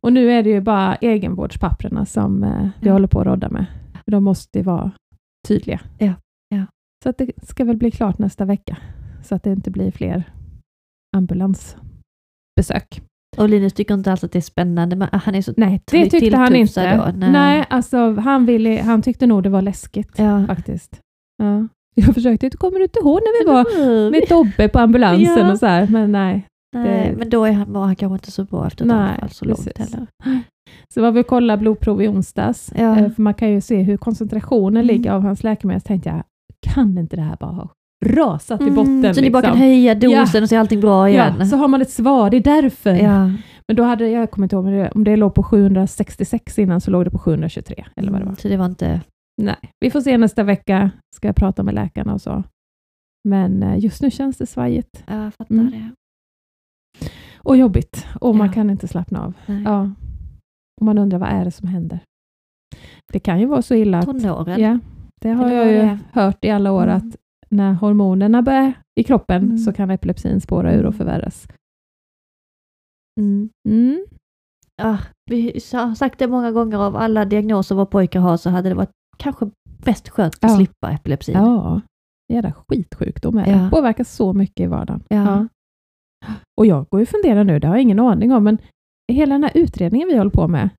Och nu är det ju bara egenvårdspapperna som eh, vi Ja. håller på att rodda med. De måste ju vara tydliga. Ja, ja. Så att det ska väl bli klart nästa vecka, så att det inte blir fler ambulansbesök. Och Linus tycker inte alls att det är spännande, men han är så Nej, det tyckte han inte. då? Nej. Nej. alltså han, ville, han tyckte nog det var läskigt Ja. faktiskt. Ja. Jag försökte, kommer du inte ihåg när vi var med Tobbe på ambulansen Ja. och så här, men nej. Nej, det- men då är han, var han kanske inte så bra efter ett Nej, anfall så långt precis. heller. Så var vi och kollade blodprov i onsdags, Ja. eh, för man kan ju se hur koncentrationen Mm. ligger av hans läkemedel. Så tänkte jag, kan inte det här bara ha rasat i botten? Mm, så ni bara liksom? kan höja dosen och så är allting bra igen? Ja, så har man ett svar, det är därför. Ja. Men då hade, jag kommer inte ihåg om det, om det låg på 766 innan så låg det på 723, eller vad det var. Mm, Så det var inte... Nej, vi får se nästa vecka. Ska jag prata med läkarna och så. Men eh, just nu känns det svajigt Ja, jag fattar Mm. det. och jobbigt och man Ja. kan inte slappna av. Nej. Ja. Och man undrar vad är det som händer? Det kan ju vara så illa att... Tonåren. Ja, det har Eller jag ju det hört i alla år Mm. att när hormonerna börjar i kroppen Mm. så kan epilepsin spåra ur och förvärras. Mm. Mm. Ja, vi har sagt det många gånger, av alla diagnoser våra pojkar har så hade det varit kanske bäst skönt att Ja. slippa epilepsin. Ja, jävla skitsjukdom är det. Ja. Påverkar så mycket i vardagen. Ja. Och jag går ju och funderar nu, det har jag ingen aning om, men hela den här utredningen vi håller på med,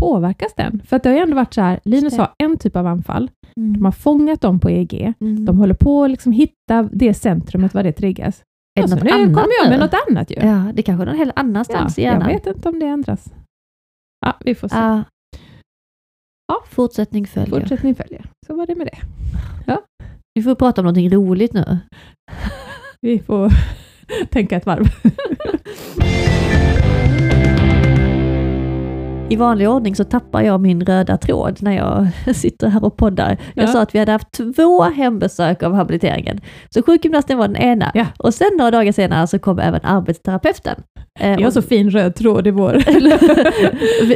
påverkas den? För att det har ju ändå varit så här, Linus det. har en typ av anfall, Mm. de har fångat dem på EEG, Mm. de håller på att liksom hitta det centrumet, var det triggas. Är det Och så något nu annat kommer jag med nu? något annat ju. Ja, det kanske är någon helt annanstans i jag hjärnan. vet inte om det ändras. Ja, vi får se. Ja. Ja. Fortsättning följer. Fortsättning följer. Så var det med det. Vi får prata om någonting roligt nu. Vi får tänka ett varv. I vanlig ordning så tappar jag min röda tråd när jag sitter här och poddar. Jag Ja. sa att vi hade haft två hembesök av habiliteringen. Så sjukgymnasten var den ena. Ja. Och sen några dagar senare så kom även arbetsterapeuten. Eh, Vi har och- så fin röd tråd i vår.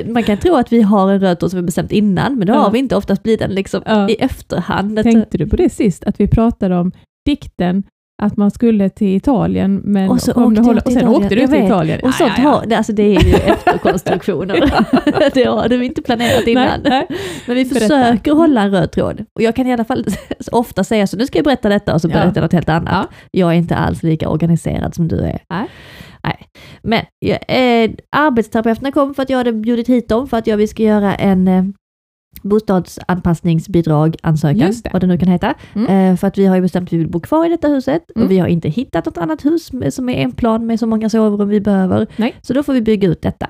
Man kan tro att vi har en röd tråd som vi bestämt innan, men det Ja. har vi inte. Oftast blir den liksom Ja. i efterhand. Tänkte du på det sist, att vi pratade om dikten att man skulle till Italien, men Och så kom åkte du hålla- och sen Italien. åkte du till vet. Italien. Och sånt Har, det- alltså det är ju efterkonstruktioner. det har vi inte planerat innan. Nej, nej. Men vi Berätta. försöker hålla en röd tråd. Och jag kan i alla fall ofta säga så, nu ska jag berätta detta och så Ja. berättar jag något helt annat. Ja. Jag är inte alls lika organiserad som du är. Nej. Nej. Men ja, eh, arbetsterapeuterna kom för att jag hade bjudit hit dem för att jag, vi ska göra en eh, bostadsanpassningsbidrag ansökan, det. vad det nu kan heta. Mm. Eh, för att vi har ju bestämt att vi vill bo kvar i detta huset Mm. och vi har inte hittat något annat hus som är en plan med så många sovrum vi behöver. Nej. Så då får vi bygga ut detta.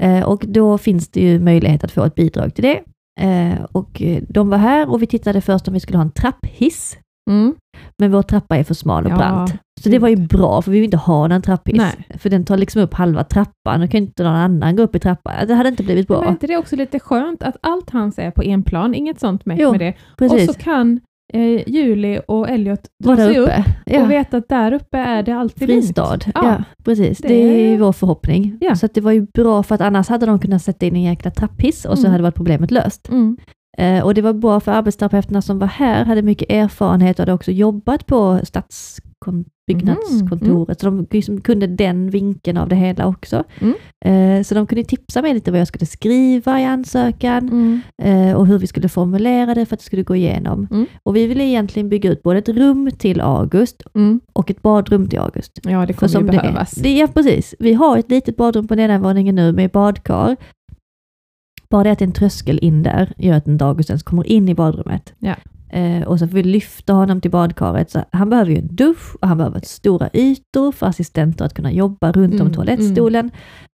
Eh, och då finns det ju möjlighet att få ett bidrag till det. Eh, och de var här och vi tittade först om vi skulle ha en trapphiss. Mm. Men vår trappa är för smal och Ja, brant. Så det var ju bra, för vi vill inte ha en trapphiss. Nej. För den tar liksom upp halva trappan, då kan inte någon annan gå upp i trappan. Det hade inte blivit bra. Men är inte det också lite skönt att allt hans är på en plan, inget sånt med, Jo, med det. Precis, Och så kan eh, Julie och Elliot dra sig upp uppe. Ja. och veta att där uppe är det alltid Fristad. Ja. Ja. precis. Det- Det är vår förhoppning. Ja. Så det var ju bra, för att annars hade de kunnat sätta in en jäkla trapphiss och så Mm. hade varit problemet löst. Mm. Eh, och det var bra för arbetsterapeuterna som var här, hade mycket erfarenhet och hade också jobbat på stadsbyggnadskontoret, så de liksom kunde den vinkeln av det hela också. Mm. Eh, så de kunde tipsa mig lite vad jag skulle skriva i ansökan Mm. eh, och hur vi skulle formulera det för att det skulle gå igenom. Mm. Och vi ville egentligen bygga ut både ett rum till August Mm. och ett badrum till August. Ja, det kommer ju det är- behövas. Det, ja, precis. Vi har ett litet badrum på nedanvåningen nu med badkar. Bara det att en tröskel in där gör att en August ens kommer in i badrummet. Ja. Eh, och så får vi lyfta honom till badkaret. Så han behöver ju en dusch och han behöver stora ytor för assistenter att kunna jobba runt om Mm, toalettstolen.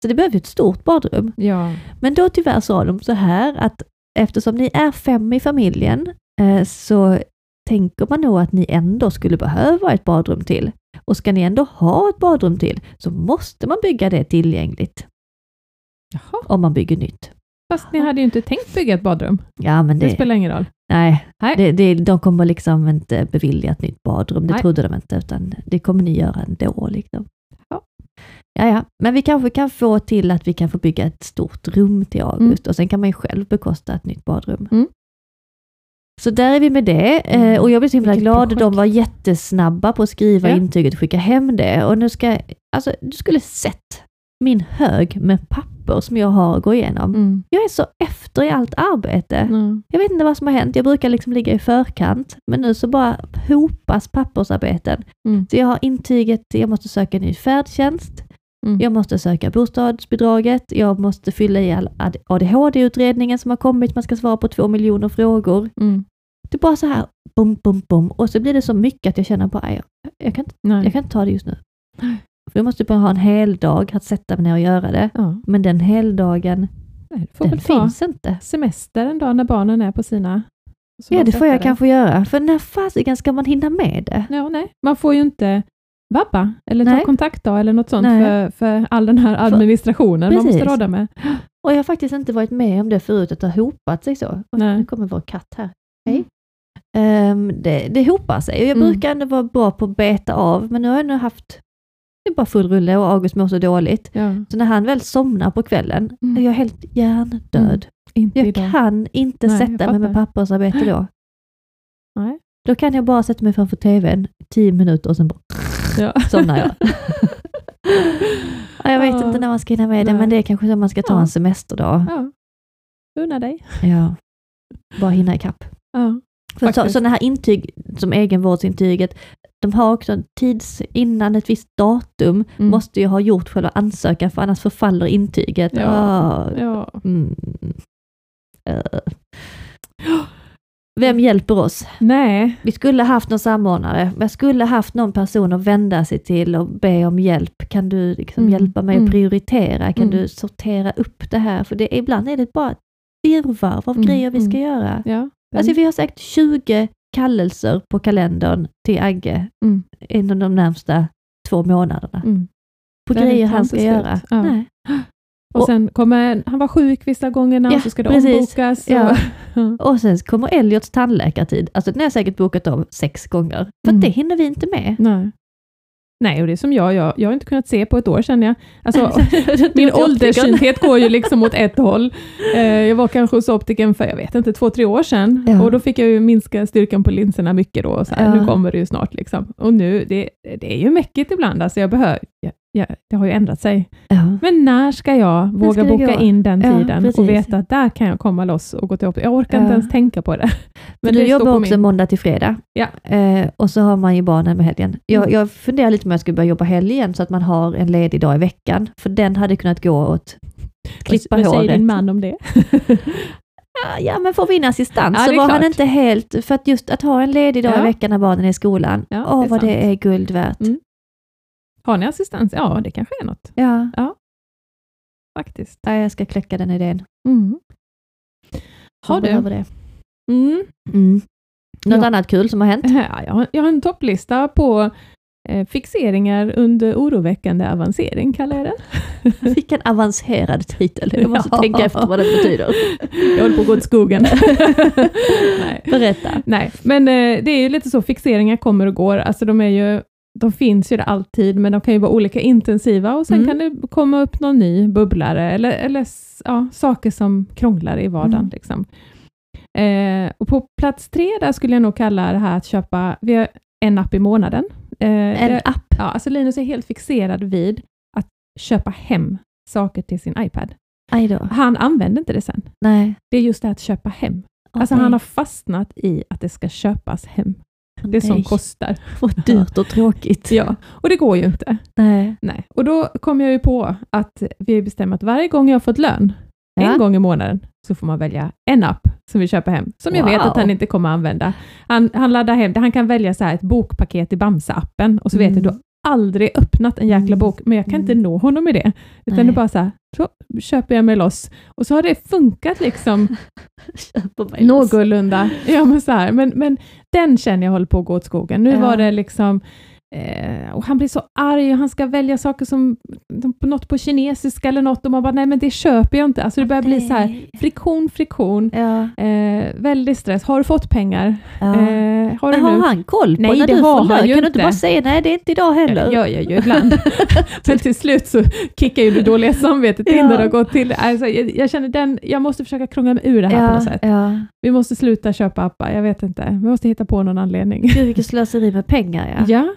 Så det behöver ju ett stort badrum. Ja. Men då tyvärr sa de så här att eftersom ni är fem i familjen eh, så tänker man nog att ni ändå skulle behöva ett badrum till. Och ska ni ändå ha ett badrum till så måste man bygga det tillgängligt Jaha. om man bygger nytt. Fast ni hade ju inte tänkt bygga ett badrum. Ja, men Det, det, spelar ingen roll. nej, Nej. Det, det, de kommer liksom inte bevilja ett nytt badrum. Det Nej. trodde de inte, utan det kommer ni göra ändå. Liksom. Ja. Ja, ja, men vi kanske kan få till att vi kan få bygga ett stort rum till August och sen kan man ju själv bekosta ett nytt badrum. Mm. Så där är vi med det eh, och jag blev så himla Vilket glad. projekt. De var jättesnabba på att skriva Ja. intyget och skicka hem det. Och nu ska, alltså du skulle sett min hög med papper som jag har att gå igenom. Mm. Jag är så efter i allt arbete. Mm. Jag vet inte vad som har hänt. Jag brukar liksom ligga i förkant, men nu så bara hopas pappersarbeten. Mm. Så jag har intyget, jag måste söka ny färdtjänst, Mm. jag måste söka bostadsbidraget, jag måste fylla i all AD- ADHD-utredningen som har kommit, man ska svara på två miljoner frågor. Mm. Det är bara så här, bum, bum, bum, och så blir det så mycket att jag känner bara, jag, jag, kan, inte, jag kan inte ta det just nu. För jag måste bara ha en hel dag att sätta mig ner och göra det. Ja. Men den heldagen, Nej, får den finns inte. semester en dag när barnen är på sina... Ja, det får jag kanske göra. För när fasiken ska man hinna med det? Ja, nej. Man får ju inte vabba eller Nej. ta kontaktdag eller något sånt för, för all den här administrationen man måste råda med. Och jag har faktiskt inte varit med om det förut, att det har hopat sig så. Nej. Nu kommer vår katt här. Hej. Ehm, det, det hopar sig och jag Mm. brukar ändå vara bra på att beta av, men nu har jag nog haft det är bara full rulle och August mår så dåligt. Ja, Så när han väl somnar på kvällen Mm. är jag helt hjärndöd. inte Jag idag. kan inte Nej, sätta mig med pappersarbete då. Nej. Då kan jag bara sätta mig framför tvn tio minuter och sen bara Ja. somnar jag. ja, jag vet inte när man ska hinna med det, men det är kanske så man ska ta en semesterdag. Ja. Unna dig. Ja. Bara hinna ikapp. Ja. För så, sådana här intyg, som egenvårdsintyget, de har också en tids innan ett visst datum, Mm. måste ju ha gjort själva ansökan, för annars förfaller intyget. Ja. Ah, Ja. mm. Eh. Vem hjälper oss? Nej, Vi skulle haft någon samordnare, jag skulle haft någon person att vända sig till och be om hjälp. Kan du liksom Mm, hjälpa mig mm. att prioritera? Kan Mm. du sortera upp det här? För det, ibland är det bara ett virrvarr av Mm, grejer vi ska mm. göra. ja. Alltså vi har säkert 20 kallelser på kalendern till Agge Mm. inom de närmsta två månaderna. Mm. På Det grejer han ska slut. göra. Ja. Nej. Och, sen kommer, han var sjuk vissa gångerna, Ja, så ska det precis. ombokas. och- Ja. Och sen kommer Elliots tandläkartid. Alltså den har jag säkert bokat om sex gånger. För Mm. det hinner vi inte med. Nej. Nej, och det är som jag, jag, jag har inte kunnat se på ett år känner jag. Alltså, min ålderssynthet går ju liksom åt ett håll. Eh, jag var kanske hos optiken för, jag vet inte, två, tre år sedan. Ja. Och då fick jag ju minska styrkan på linserna mycket då. Och så här, Ja. Nu kommer det ju snart liksom. Och nu, det, det är ju mäckigt ibland. Alltså jag behöver, jag, jag, det har ju ändrat sig. Ja. Men när ska jag ska våga det boka gå? in den Ja, tiden precis. och veta att där kan jag komma loss och gå till optiken. Jag orkar Ja. inte ens tänka på det. Men du jobbar också min- måndag till fredag. Ja. Eh, och så har man ju barnen med helgen. Jag, Mm. jag funderar lite om jag skulle börja jobba helg igen så att man har en ledig dag i veckan. För den hade kunnat gå åt klippa Vad säger håret. din man om det? Ja, Ja, men får vi in assistans Ja, så var han klart. inte helt... För att just att ha en ledig dag Ja. i veckan när barnen är i skolan, Ja, åh vad det är guld värt. Mm. Har ni assistans? Ja, det kanske är något Ja, faktiskt. ja, jag ska kläcka den idén. Mm. Har du? behöver det. Mm. Mm. Något Ja. annat kul som har hänt? Ja, jag, har, jag har en topplista på eh, fixeringar under oroväckande avancering, kallar jag den. Vilken avancerad titel. Jag måste Ja. tänka efter vad det betyder. Jag håller på att gå till skogen. Nej. Berätta. Nej, men eh, det är ju lite så, fixeringar kommer och går. Alltså de är ju de finns ju där alltid, men de kan ju vara olika intensiva och sen Mm. kan det komma upp någon ny bubblare eller, eller ja, saker som krånglar i vardagen. Mm. Liksom. Eh, och på plats tre, där skulle jag nog kalla det här att köpa, vi har en app i månaden. Eh, En app. Ja, alltså Linus är helt fixerad vid att köpa hem saker till sin iPad. Han använder inte det sen. Nej. Det är just det att köpa hem. Alltså Okej. han har fastnat i att det ska köpas hem. Det som Nej, kostar. Vad dyrt och tråkigt. Ja, och det går ju inte. Nej. Nej. Och då kom jag ju på att vi bestämmer att varje gång jag har fått lön, Ja. en gång i månaden, så får man välja en app som vi köper hem, som jag vet Wow. att han inte kommer använda. Han, han laddar hem, han kan välja så här ett bokpaket i Bamse-appen och så vet Mm. jag, har aldrig öppnat en jäkla Mm. bok, men jag kan inte Mm. nå honom i det. Utan Nej. det är bara så här, så köper jag mig loss. Och så har det funkat liksom någorlunda. Ja, men, så här, men, men den känner jag håller på att gå åt skogen. Nu Ja. var det liksom, eh, och han blir så arg och han ska välja saker som något på kinesiska eller något och man bara, nej men det köper jag inte. Alltså det börjar bli så här, friktion, friktion, Ja. eh, väldigt stress. Har du fått pengar? ja. Eh, har Men har nu? han koll på Nej, när det du har får lön? Kan du inte. inte bara säga nej, det är inte idag Ja, heller? gör jag ju ibland. Men till slut så kickar ju det dåliga samvetet in Ja. när det har gått till. Alltså, jag, jag känner den, jag måste försöka krångla mig ur det här på något sätt. ja. Vi måste sluta köpa appar, jag vet inte. Vi måste hitta på någon anledning. Gud vilket slöseri med pengar ja. Ja.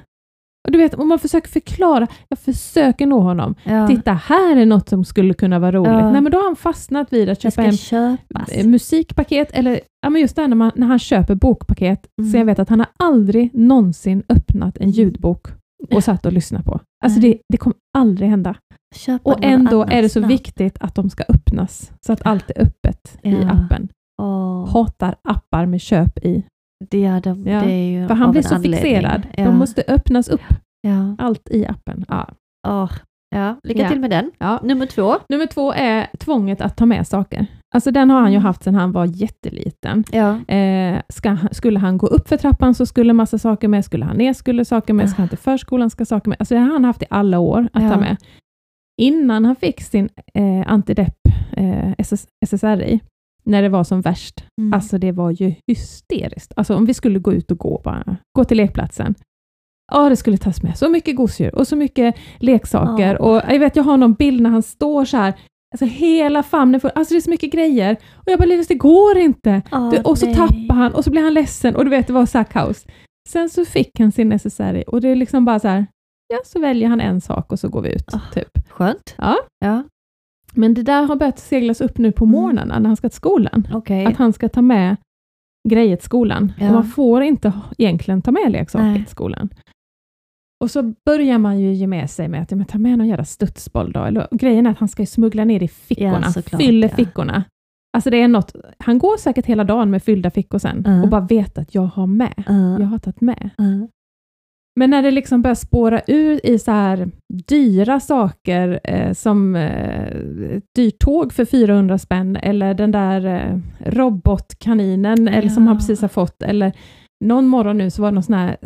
Och du vet, om man försöker förklara, jag försöker nå honom. ja. Titta, här är något som skulle kunna vara roligt. Ja. Nej, men då har han fastnat vid att köpa hem köpas. eh, musikpaket, eller ja, men just det när, man, när han köper bokpaket, Mm. så jag vet att han har aldrig någonsin öppnat en ljudbok och satt och lyssnat på. Alltså det, det kommer aldrig hända. Köpa Och ändå är det så namn. viktigt att de ska öppnas, så att allt är öppet i Ja. appen. Åh, Hatar appar med köp i. det, ja, de, Ja, det är ju För han blir så anledning. fixerad. Ja. De måste öppnas upp, ja. allt i appen. Ja. Åh, ja. Lycka till med den. Nummer två. Nummer två är tvånget att ta med saker. Alltså den har han ju haft sedan han var jätteliten. Ja. Eh, ska, skulle han gå upp för trappan så skulle massa saker med, skulle han ner skulle saker med, ska han till förskolan ska saker med. Alltså det har han haft i alla år att Ja. ta med. Innan han fick sin eh, antidepp eh, SS, SSRI, när det var som värst. Mm. Alltså det var ju hysteriskt. Alltså om vi skulle gå ut och gå bara, gå till lekplatsen. Ja, det skulle tas med så mycket gosedjur och så mycket leksaker. Ja. Och jag vet, jag har någon bild när han står så här, alltså hela famnen full, alltså det är så mycket grejer. Och jag bara, Linus det går inte. Åh, Du, och så nej. tappar han och så blir han ledsen och du vet, det var så kaos. Sen så fick han sin necessary och det är liksom bara så här, ja, så väljer han en sak och så går vi ut. Ah. Typ. Skönt. Ja. Ja, Men det där har börjat seglas upp nu på Mm. morgnarna när han ska till skolan. okej. Att han ska ta med grejer till skolan. Ja. Och man får inte egentligen ta med leksaker Nej. till skolan. Och så börjar man ju ge med sig med att ja, men ta med någon jävla studsboll då. Eller, grejen är att han ska ju smuggla ner i fickorna, Ja, såklart, fyller ja. fickorna. Alltså det är något, han går säkert hela dagen med fyllda fickor sen Mm. och bara vet att jag har med. Ja, Jag har tagit med. Men när det liksom börjar spåra ur i så här dyra saker eh, som eh, ett dyrt tåg för 400 spänn eller den där eh, robotkaninen eller som han precis har fått eller någon morgon nu så var det någon sån här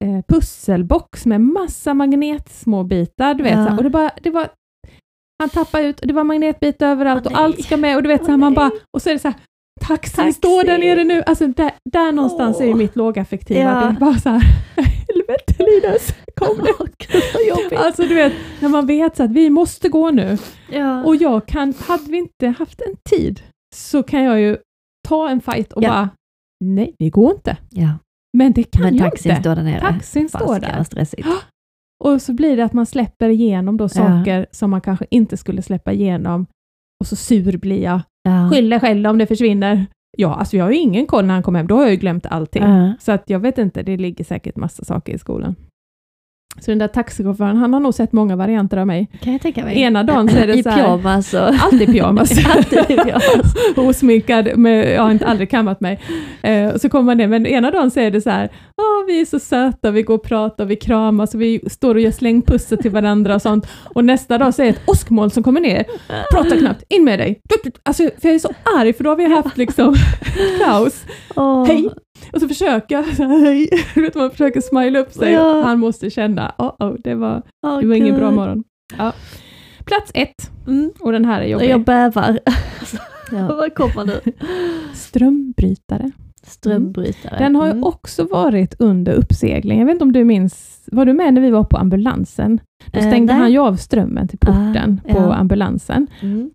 eh, pusselbox med massa magnetsmåbitar, du vet, Ja. så här, och det, bara, det var han tappade ut och det var magnetbitar överallt Åh, och allt ska med och du vet, så här, man bara, och så är det så här, taxin Taxi. står där nere nu, alltså där, där någonstans är ju Åh. mitt lågaffektiva, Ja. det är bara så här, helvete Linus, kom nu. Åh. Alltså du vet, när man vet så att vi måste gå nu ja. och jag kan, hade vi inte haft en tid så kan jag ju ta en fight och Ja. bara, nej vi går inte. ja. Men det kan Men jag taxin inte. står där nere. Taxin står där. stressigt. Och så blir det att man släpper igenom då saker som man kanske inte skulle släppa igenom och så sur blir jag. Ja. Skyll dig själv om det försvinner. Ja, alltså jag har ju ingen koll när han kommer hem, då har jag ju glömt allting. Ja. Så att jag vet inte, det ligger säkert massa saker i skolan. Så den där taxichauffören, han har nog sett många varianter av mig. Kan jag tänka mig. Ena dagen så är det I så här, pyjamas och... alltid pyjamas. Alltid pyjamas. Osminkad, med, jag har inte aldrig kammat mig. Eh, så kommer man ner, men ena dagen så är det så här, Åh, vi är så söta, vi går och pratar, vi kramas och vi står och gör slängpussel till varandra och sånt. Och nästa dag så är det ett åskmoln som kommer ner, pratar knappt, in med dig. Alltså, för jag är så arg, för då har vi haft liksom kaos. Åh. Hej! Och så här, du vet man försöker smile upp sig. Ja. Han måste känna, oh, oh, det var, Åh, det var ingen bra morgon. Ja. Plats ett, Mm. och den här är jobbig. Jag bävar. Ja. Vad kommer nu? Strömbrytare. Strömbrytare. Den har ju Mm. också varit under uppsegling. Jag vet inte om du minns, var du med när vi var på ambulansen? Då Eh, stängde nej. han ju av strömmen till porten Ah, på ja. ambulansen. Mm.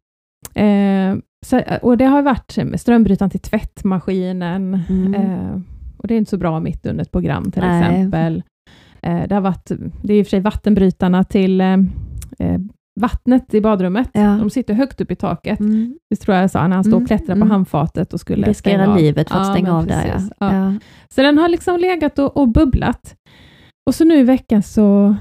Eh, så, och det har varit med strömbrytaren till tvättmaskinen. Mm. Eh, och det är inte så bra mitt under ett program till Nej. exempel. Eh, det, har varit, det är i och för sig vattenbrytarna till eh, eh, vattnet i badrummet. Ja. De sitter högt upp i taket. Mm. Det tror jag sa när han stod och Mm, klättrade mm. på handfatet och skulle Riskera livet för att Ja, stänga av där precis. ja. Ja. ja. Så den har liksom legat och, och bubblat. Och så nu i veckan så,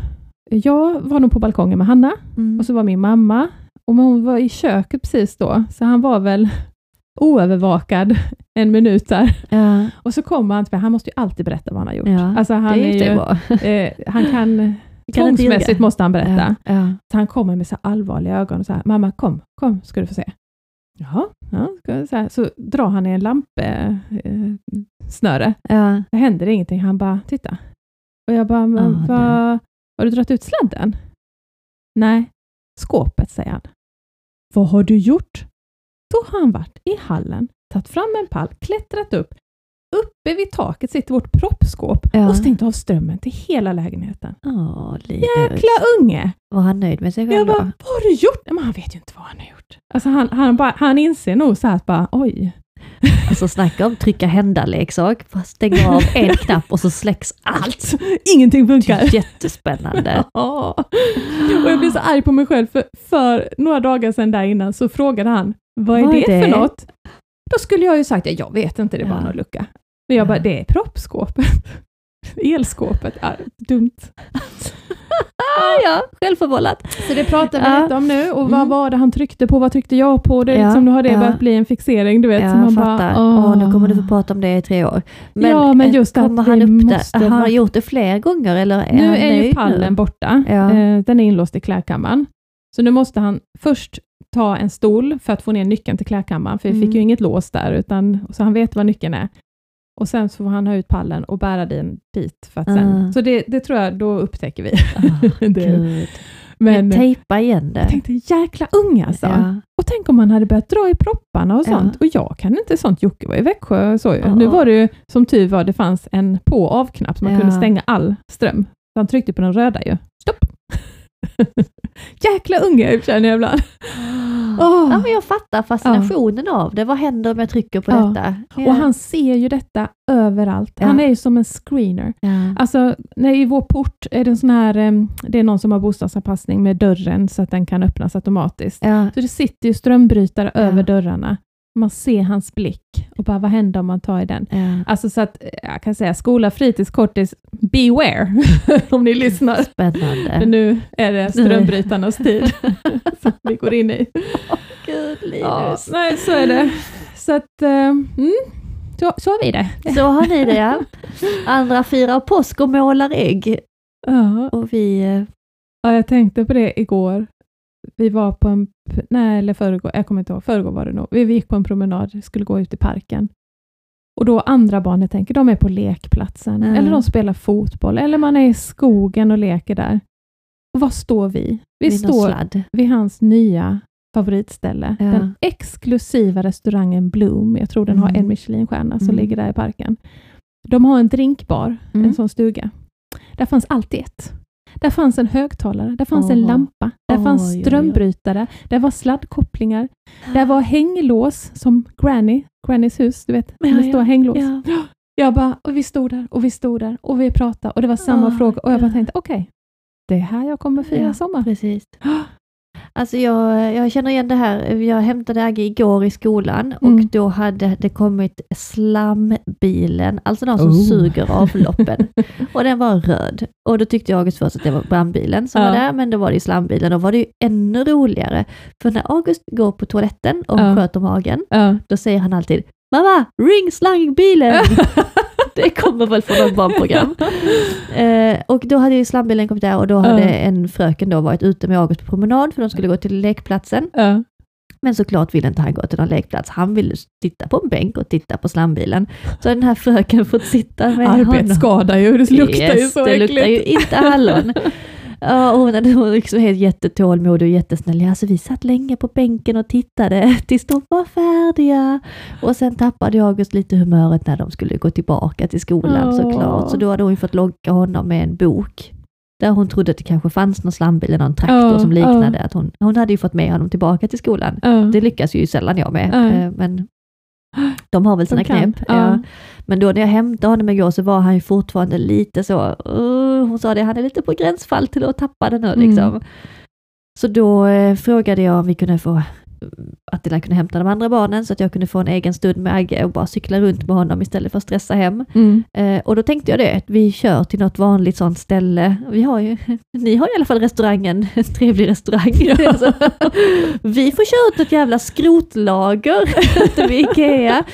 jag var nog på balkongen med Hanna Mm. och så var min mamma och hon var i köket precis då, så han var väl oövervakad en minut där. ja. Och så kommer han han måste ju alltid berätta vad han har gjort. Ja, Alltså han, det är det ju, eh, han kan, tvångsmässigt måste han berätta. Ja. Ja. Så han kommer med så allvarliga ögon och så här, mamma kom, kom ska du få se. Jaha, ja, så, här, så drar han i en lampsnöre. Eh. Ja. det händer ingenting. Han bara, titta. Och jag bara, men Ah, vad, har du dragit ut sladden? Nej, skåpet, säger han. Vad har du gjort? Då har han varit i hallen, tagit fram en pall, klättrat upp. Uppe vid taket sitter vårt proppskåp Ja. och stängt av strömmen till hela lägenheten. Åh. Jäkla unge! Var han nöjd med sig Jag själv bara, då? vad har du gjort? Men han vet ju inte vad han har gjort. Alltså han, han, bara, han inser nog så här att bara, oj. Alltså snacka om trycka hända-leksak. Stänga av en knapp och så släcks allt. Ingenting Det funkar. är jättespännande. Ja. Och jag blev så arg på mig själv, för, för några dagar sedan där innan så frågade han, vad är, Vad är det, det? för något? Då skulle jag ju sagt, ja, jag vet inte, det var Ja. någon lucka. Men jag bara, det är proppskåpet. Elskåpet. Ja, dumt. Ah, ja, självförvållat. Så det pratar vi lite om nu. Och vad Mm. var det han tryckte på? Vad tryckte jag på? Det är liksom, nu har det ja. börjat bli en fixering, du vet. Ja, man bara, åh. Åh, nu kommer du få prata om det i tre år. Ja, men eh, just att kommer vi han upp måste det? Har han gjort det fler gånger eller är Nu han är ju pallen nu? borta. Eh, Den är inlåst i klädkammaren. Så nu måste han först ta en stol för att få ner nyckeln till klädkammaren, för vi Mm. fick ju inget lås där, utan, så han vet var nyckeln är. Och sen så får han ha ut pallen och bära den dit. För att sen, Ah. Så det, det tror jag, då upptäcker vi. Ah, det. Gud. Men Tejpa igen det. jag tänkte jäkla unga alltså. Ja. Och tänk om man hade börjat dra i propparna och Ja. sånt. Och jag kan inte sånt. Jocke var i Växjö så. Ja. Nu var det ju som tur var, det fanns en på och av-knapp så man Ja. kunde stänga all ström. Så han tryckte på den röda ju. Stopp! jäkla unge känner jag ibland. Åh. Ja, men jag fattar fascinationen av det. Vad händer om jag trycker på Ja. detta? Ja. Och han ser ju detta överallt. Ja. Han är ju som en screener. ja. Alltså, när i vår port är det en sån här, det är någon som har bostadsanpassning med dörren så att den kan öppnas automatiskt. Ja. Så det sitter ju strömbrytare Ja. över dörrarna. Man ser hans blick och bara, vad händer om man tar i den? Ja. Alltså så att, eh, jag kan säga skola, fritids, kortis, beware om ni lyssnar. Spännande. nu är det strömbrytarnas tid som vi går in i. Gud, Ja, Linus. nej, så är det. Så att, eh, mm, så, så har vi det. Så har ni det ja. Andra firar påsk och målar ägg. Ja. Och vi... eh, Ja, jag tänkte på det igår. Vi var på en, nej eller förrgår, jag kommer inte ihåg, förrgår var det nog. Vi gick på en promenad, skulle gå ut i parken. Och då andra barnen tänker, de är på lekplatsen, Mm. eller de spelar fotboll, eller man är i skogen och leker där. Och var står vi? Vi vid står sladd. vid hans nya favoritställe, Ja. den exklusiva restaurangen Bloom. Jag tror den har Mm. en Michelinstjärna som Mm. ligger där i parken. De har en drinkbar, Mm. en sån stuga. Där fanns alltid ett. Där fanns en högtalare, där fanns en Åh. lampa, där Oj, fanns strömbrytare, där var sladdkopplingar, där var hänglås som Granny, Grannys hus, du vet, Ja, det ja, står hänglås. Ja. Jag bara, och vi stod där och vi stod där och vi pratade och det var samma Åh, fråga och jag bara tänkte, okej, det är här jag kommer fira sommar. Precis. Alltså jag, jag känner igen det här. Jag hämtade Agge igår i skolan och Mm. då hade det kommit slambilen, alltså de som Oh. suger avloppen. och den var röd. Och då tyckte jag August först att det var brandbilen som Ja. var där, men då var det ju slambilen. Då var det ju ännu roligare. För när August går på toaletten och Ja. sköter magen, Ja. då säger han alltid Mamma, ring slangbilen! det kommer väl från något barnprogram. Eh, och då hade ju slambilen kommit där och då hade Ja. en fröken då varit ute med August på promenad för de skulle gå till lekplatsen. Ja. Men såklart ville inte han gå till någon lekplats. Han ville titta på en bänk och titta på slambilen. Så den här fröken fått sitta med honom. Arbetsskada ju, det luktar ju så det äckligt. luktar ju inte hallon. Ja, och hon hade hon liksom helt jättetålmodig och jättesnäll. Alltså vi satt länge på bänken och tittade tills de var färdiga. Och sen tappade August lite humöret när de skulle gå tillbaka till skolan Åh. såklart. Så då hade hon fått locka honom med en bok. Där hon trodde att det kanske fanns någon slambil eller någon traktor Ja, som liknade. Att hon, hon hade ju fått med honom tillbaka till skolan. Ja. Det lyckas ju sällan jag med. Eh, Men de har väl sina knep. ja. Men då när jag hämtade honom igår så var han ju fortfarande lite så, hon sa det, han är lite på gränsfall till att tappa det nu Mm. liksom. Så då eh, frågade jag om vi kunde få Attila kunde hämta de andra barnen så att jag kunde få en egen stund med Agge och bara cykla runt med honom istället för att stressa hem. Mm. Eh, och då tänkte jag det, att vi kör till något vanligt sånt ställe. Vi har ju, ni har i alla fall restaurangen, en trevlig restaurang. Alltså, vi får köra ut ett jävla skrotlager vid Ikea.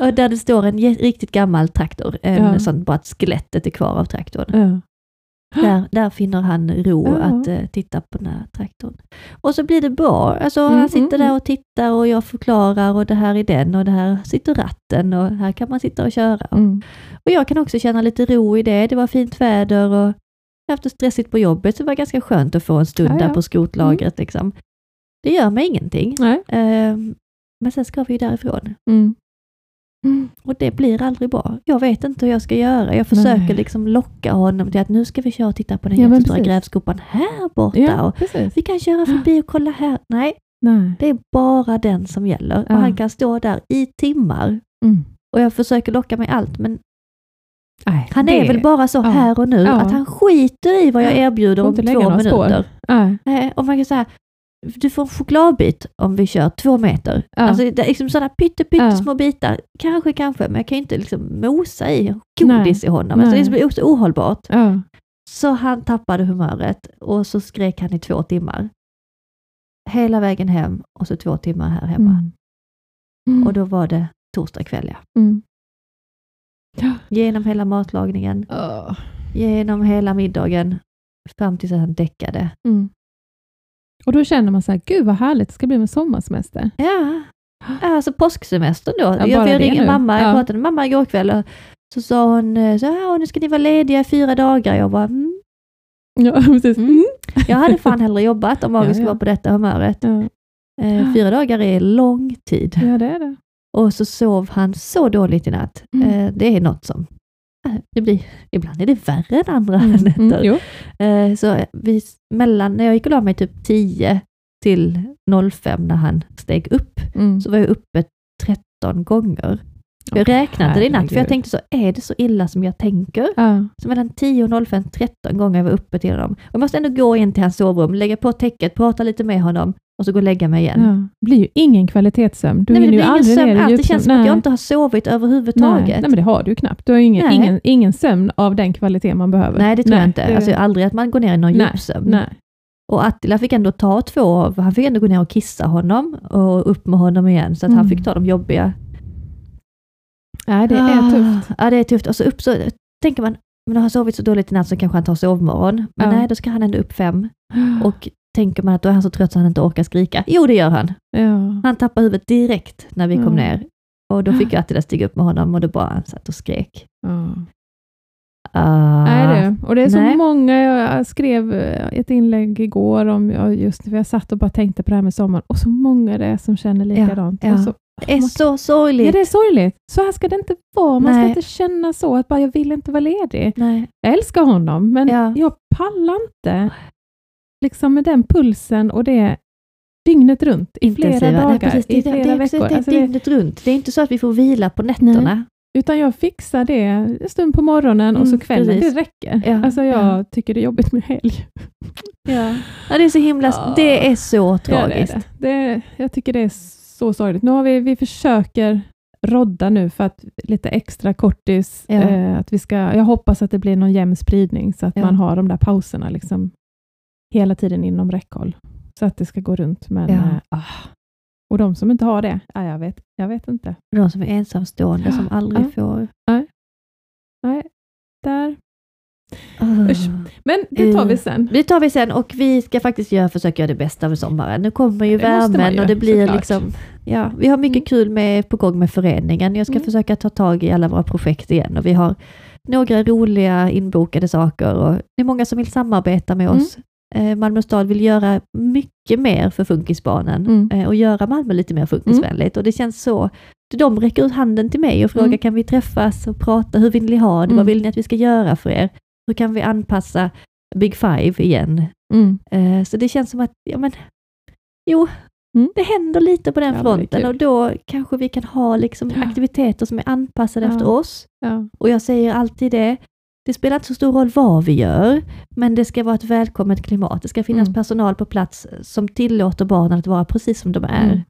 Och där det står en riktigt gammal traktor, en Ja. sån bara att skelettet är kvar av traktorn. Ja. Där, där finner han ro Ja. att eh, titta på den här traktorn. Och så blir det bra. Alltså, Mm, han sitter mm, där och tittar och jag förklarar och det här är den och det här sitter ratten och här kan man sitta och köra. Mm. Och jag kan också känna lite ro i det. Det var fint väder och jag har haft det stressigt på jobbet så det var ganska skönt att få en stund Ja, ja. där på skrotlagret. Liksom. Det gör mig ingenting. Ehm, men sen ska vi ju därifrån. Mm. Och det blir aldrig bra. Jag vet inte hur jag ska göra. Jag försöker Nej. liksom locka honom till att nu ska vi köra och titta på den Ja, jättestora grävskopan här borta. Ja, Och precis. vi kan köra förbi och kolla här. Nej, Nej. det är bara den som gäller. Ja. Och han kan stå där i timmar. Mm. Och jag försöker locka mig allt, men Nej, han det- är väl bara så ja. här och nu Ja. att han skiter i vad jag erbjuder om två minuter. Nej. Nej, och man kan säga, du får en chokladbit om vi kör två meter. Ja. Alltså det är liksom sådana pytte, pytte Ja. bitar. Kanske, kanske, men jag kan ju inte liksom mosa i godis i honom. Alltså Nej. det blir så ohållbart. Ja. Så han tappade humöret och så skrek han i två timmar. Hela vägen hem och så två timmar här hemma. Mm. Mm. Och då var det torsdag kväll ja. Mm. Genom hela matlagningen, Åh. genom hela middagen, fram tills att han däckade. Mm. Och då känner man så här, gud vad härligt det ska bli med sommarsemester. Ja, alltså påsksemestern då. bara jag, jag nu. mamma, jag Ja. pratade med mamma igår kväll och så sa hon, eh, så här, "Ja, nu ska ni vara lediga i fyra dagar. Jag bara, mm. Ja, precis. Mm. Jag hade fan hellre jobbat om August Ja, ja. var på detta humöret. Ja, Eh, fyra dagar är lång tid. ja det är det. Och så sov han så dåligt i natt. Mm. Eh, det är något som... Det blir, ibland är det värre än andra Mm, nätter. jo. Eh, så vi, mellan, när jag gick och la mig typ 10 till 05 när han steg upp, Mm. så var jag uppe 13 gånger. Jag räknade det i natt, för jag tänkte så, är det så illa som jag tänker? Ja. Så mellan 10 och 05, 13 gånger jag var uppe till honom. Jag måste ändå gå in till hans sovrum, lägga på täcket, prata lite med honom och så gå och lägga mig igen. Ja. Det blir ju ingen kvalitetssömn. Du Nej, men det blir ingen sömn alls. Det känns som att Nej. jag inte har sovit överhuvudtaget. Nej. Nej, men det har du ju knappt. Du har ju ingen, Nej. ingen, ingen sömn av den kvalitet man behöver. Nej, det tror jag inte. Alltså, aldrig att man går ner i någon Nej, djupsömn. nej. Och Attila fick ändå ta två, av- han fick ändå gå ner och kissa honom och upp med honom igen, så att han Mm. fick ta de jobbiga. Nej, det är Ah, tufft. Ja, det är tufft. Och så upp så tänker man, men har han sovit så dåligt i natt så kanske han tar sovmorgon. Men Ja. nej, då ska han ändå upp fem. Och tänker man att då är han så trött så han inte orkar skrika. Jo, det gör han. ja. Han tappade huvudet direkt när vi kom Mm. ner. Och då fick jag Attila stiga upp med honom och då bara han satt och skrek. Ja. Ah, Nej, det. Och det är så Nej. många, jag skrev eh, ett inlägg igår om, ja, just för jag satt och bara tänkte på det här med sommaren, och så många det är som känner likadant. ja. Och så, det är så sorgligt. ja, det är sorgligt. Så här ska det inte vara. Man Nej. ska inte känna så, att bara jag vill inte vara ledig. Nej. Jag älskar honom, men Ja. jag pallar inte liksom med den pulsen och det dygnet runt i flera Intensiva. dagar, Nej, precis. i Det, flera det, också veckor. det, Alltså det, dygnet runt. Det är inte så att vi får vila på nätterna. utan jag fixar det en stund på morgonen och så Mm, kvällen, precis. det räcker. Ja, Alltså jag ja. tycker det är jobbigt med helg. Ja. ja, det är så himla... Det är så tragiskt. Det det. Det, jag tycker det är så sorgligt. Nu har vi, vi försöker rodda nu för att lite extra kortis, Ja. eh, att vi ska, jag hoppas att det blir någon jämn spridning så att Ja. man har de där pauserna liksom hela tiden inom räckhåll. Så att det ska gå runt. Men, Ja. eh, ah. Och de som inte har det, ja, jag, vet, jag vet inte. De som är ensamstående som aldrig får... Nej, där. Ah. Usch. Men det tar vi Eh, sen. Det tar vi sen och vi ska faktiskt göra, försöka göra det bästa av sommaren. Nu kommer ju Det värmen ju, och det blir såklart. liksom... Ja, vi har mycket Mm. kul med, på gång med föreningen. Jag ska Mm. försöka ta tag i alla våra projekt igen och vi har några roliga inbokade saker och det är många som vill samarbeta med Mm. oss. Eh, Malmö stad vill göra mycket mer för funkisbarnen Mm. eh, och göra Malmö lite mer funkisvänligt och det känns så. De räcker ut handen till mig och frågar Mm. kan vi träffas och prata, hur vill ni ha det, Mm. vad vill ni att vi ska göra för er? Hur kan vi anpassa Big Five igen? Mm. Eh, Så det känns som att, ja men, jo, Mm. det händer lite på den Ja, fronten och då kanske vi kan ha liksom Ja. aktiviteter som är anpassade Ja. efter oss. Och jag säger alltid det, det spelar inte så stor roll vad vi gör, men det ska vara ett välkommet klimat. Det ska finnas Mm. personal på plats som tillåter barnen att vara precis som de är. Mm.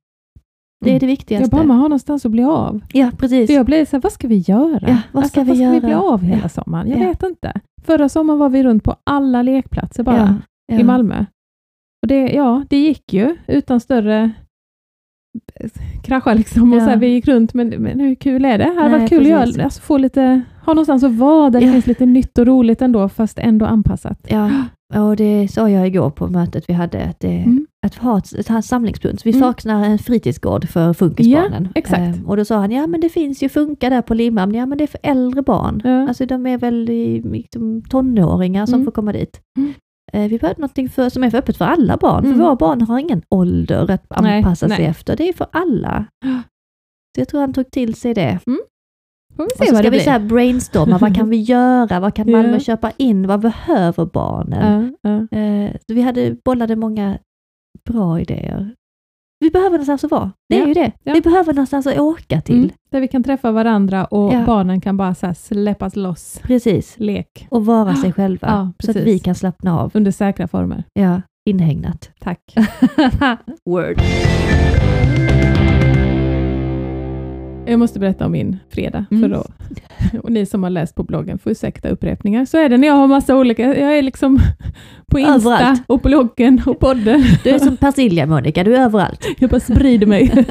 Det är Mm. det Jag viktigaste. bara, man har någonstans att bli av. Ja, precis. För jag blir så här, vad ska vi göra? Ja, vad ska vi vad ska vi bli göra? av hela Ja. sommaren? Jag Ja. vet inte. Förra sommaren var vi runt på alla lekplatser bara ja, ja. i Malmö. Och det, ja, det gick ju utan större krascha liksom. Och Ja. så här, vi gick runt, men, men hur kul är det? Det hade varit kul att precis. göra, alltså, få lite, ha någonstans att vara där det finns lite nytt och roligt ändå, fast ändå anpassat. Ja, och det sa jag igår på mötet vi hade, att, det, Mm. Att ha ett, ett, ett. Vi Mm. saknar en fritidsgård för funkisbarnen. Ja, exakt. Ehm, och då sa han, ja men det finns ju Funka där på Limhamn, ja men det är för äldre barn. Ja. Alltså de är väl liksom, tonåringar som Mm. får komma dit. Mm. Eh, vi behöver någonting för, som är för öppet för alla barn, Mm. för våra barn har ingen ålder att Nej, anpassa sig nej. efter. Det är för alla. Så jag tror han tog till sig det. Vi Och så ska vi så här brainstorma, vad kan vi göra? Vad kan. Malmö köpa in? Vad behöver barnen? Ja. Eh, så vi hade bollade många bra idéer. Vi behöver någonstans att vara. Det är Ja, ju det. ja. Vi behöver någonstans att åka till. Mm, där vi kan träffa varandra och Ja. barnen kan bara så släppas loss. Precis. Lek Och vara sig själva. Ja, så att vi kan slappna av. under säkra former. Ja, inhägnat. Tack. Word. Jag måste berätta om min fredag. Mm. För då, och ni som har läst på bloggen får ursäkta upprepningar. Så är det när jag har massa olika, jag är liksom på Insta Överallt. och bloggen och podden. Du är som persilja Monica, du är överallt. Jag bara sprider mig.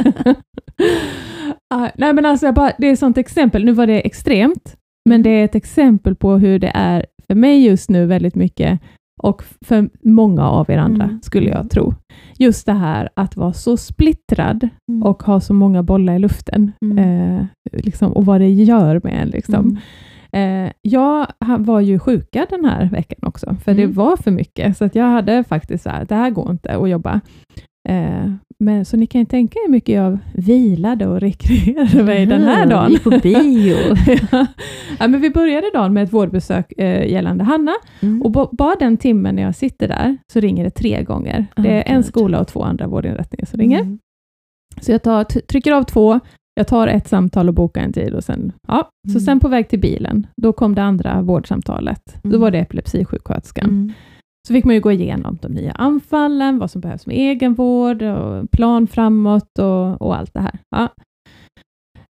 Ah, nej men alltså, bara, det är ett sånt exempel. Nu var det extremt, men det är ett exempel på hur det är för mig just nu väldigt mycket och för många av er andra, Mm. skulle jag tro. Just det här att vara så splittrad Mm. och ha så många bollar i luften. Mm. Eh, liksom, och vad det gör med en. Liksom. Mm. Eh, jag var ju sjuka den här veckan också, för det Mm. var för mycket, så att jag hade faktiskt så här, det här går inte att jobba. Eh, men, så ni kan ju tänka er mycket jag vilade och rekreerade mig den här Mm, dagen. gick på bio. ja. ja, men vi började dagen med ett vårdbesök eh, gällande Hanna, Mm. och ba- bara den timmen när jag sitter där, så ringer det tre gånger. Det är en skola och två andra vårdinrättningar som ringer. Mm. Så jag tar, t- trycker av två, jag tar ett samtal och bokar en tid och sen, ja. Så Mm. sen på väg till bilen, då kom det andra vårdsamtalet. Då Mm. var det epilepsisjuksköterskan. Mm. Så fick man ju gå igenom de nya anfallen, vad som behövs med egenvård, och plan framåt och, och allt det här. Ja.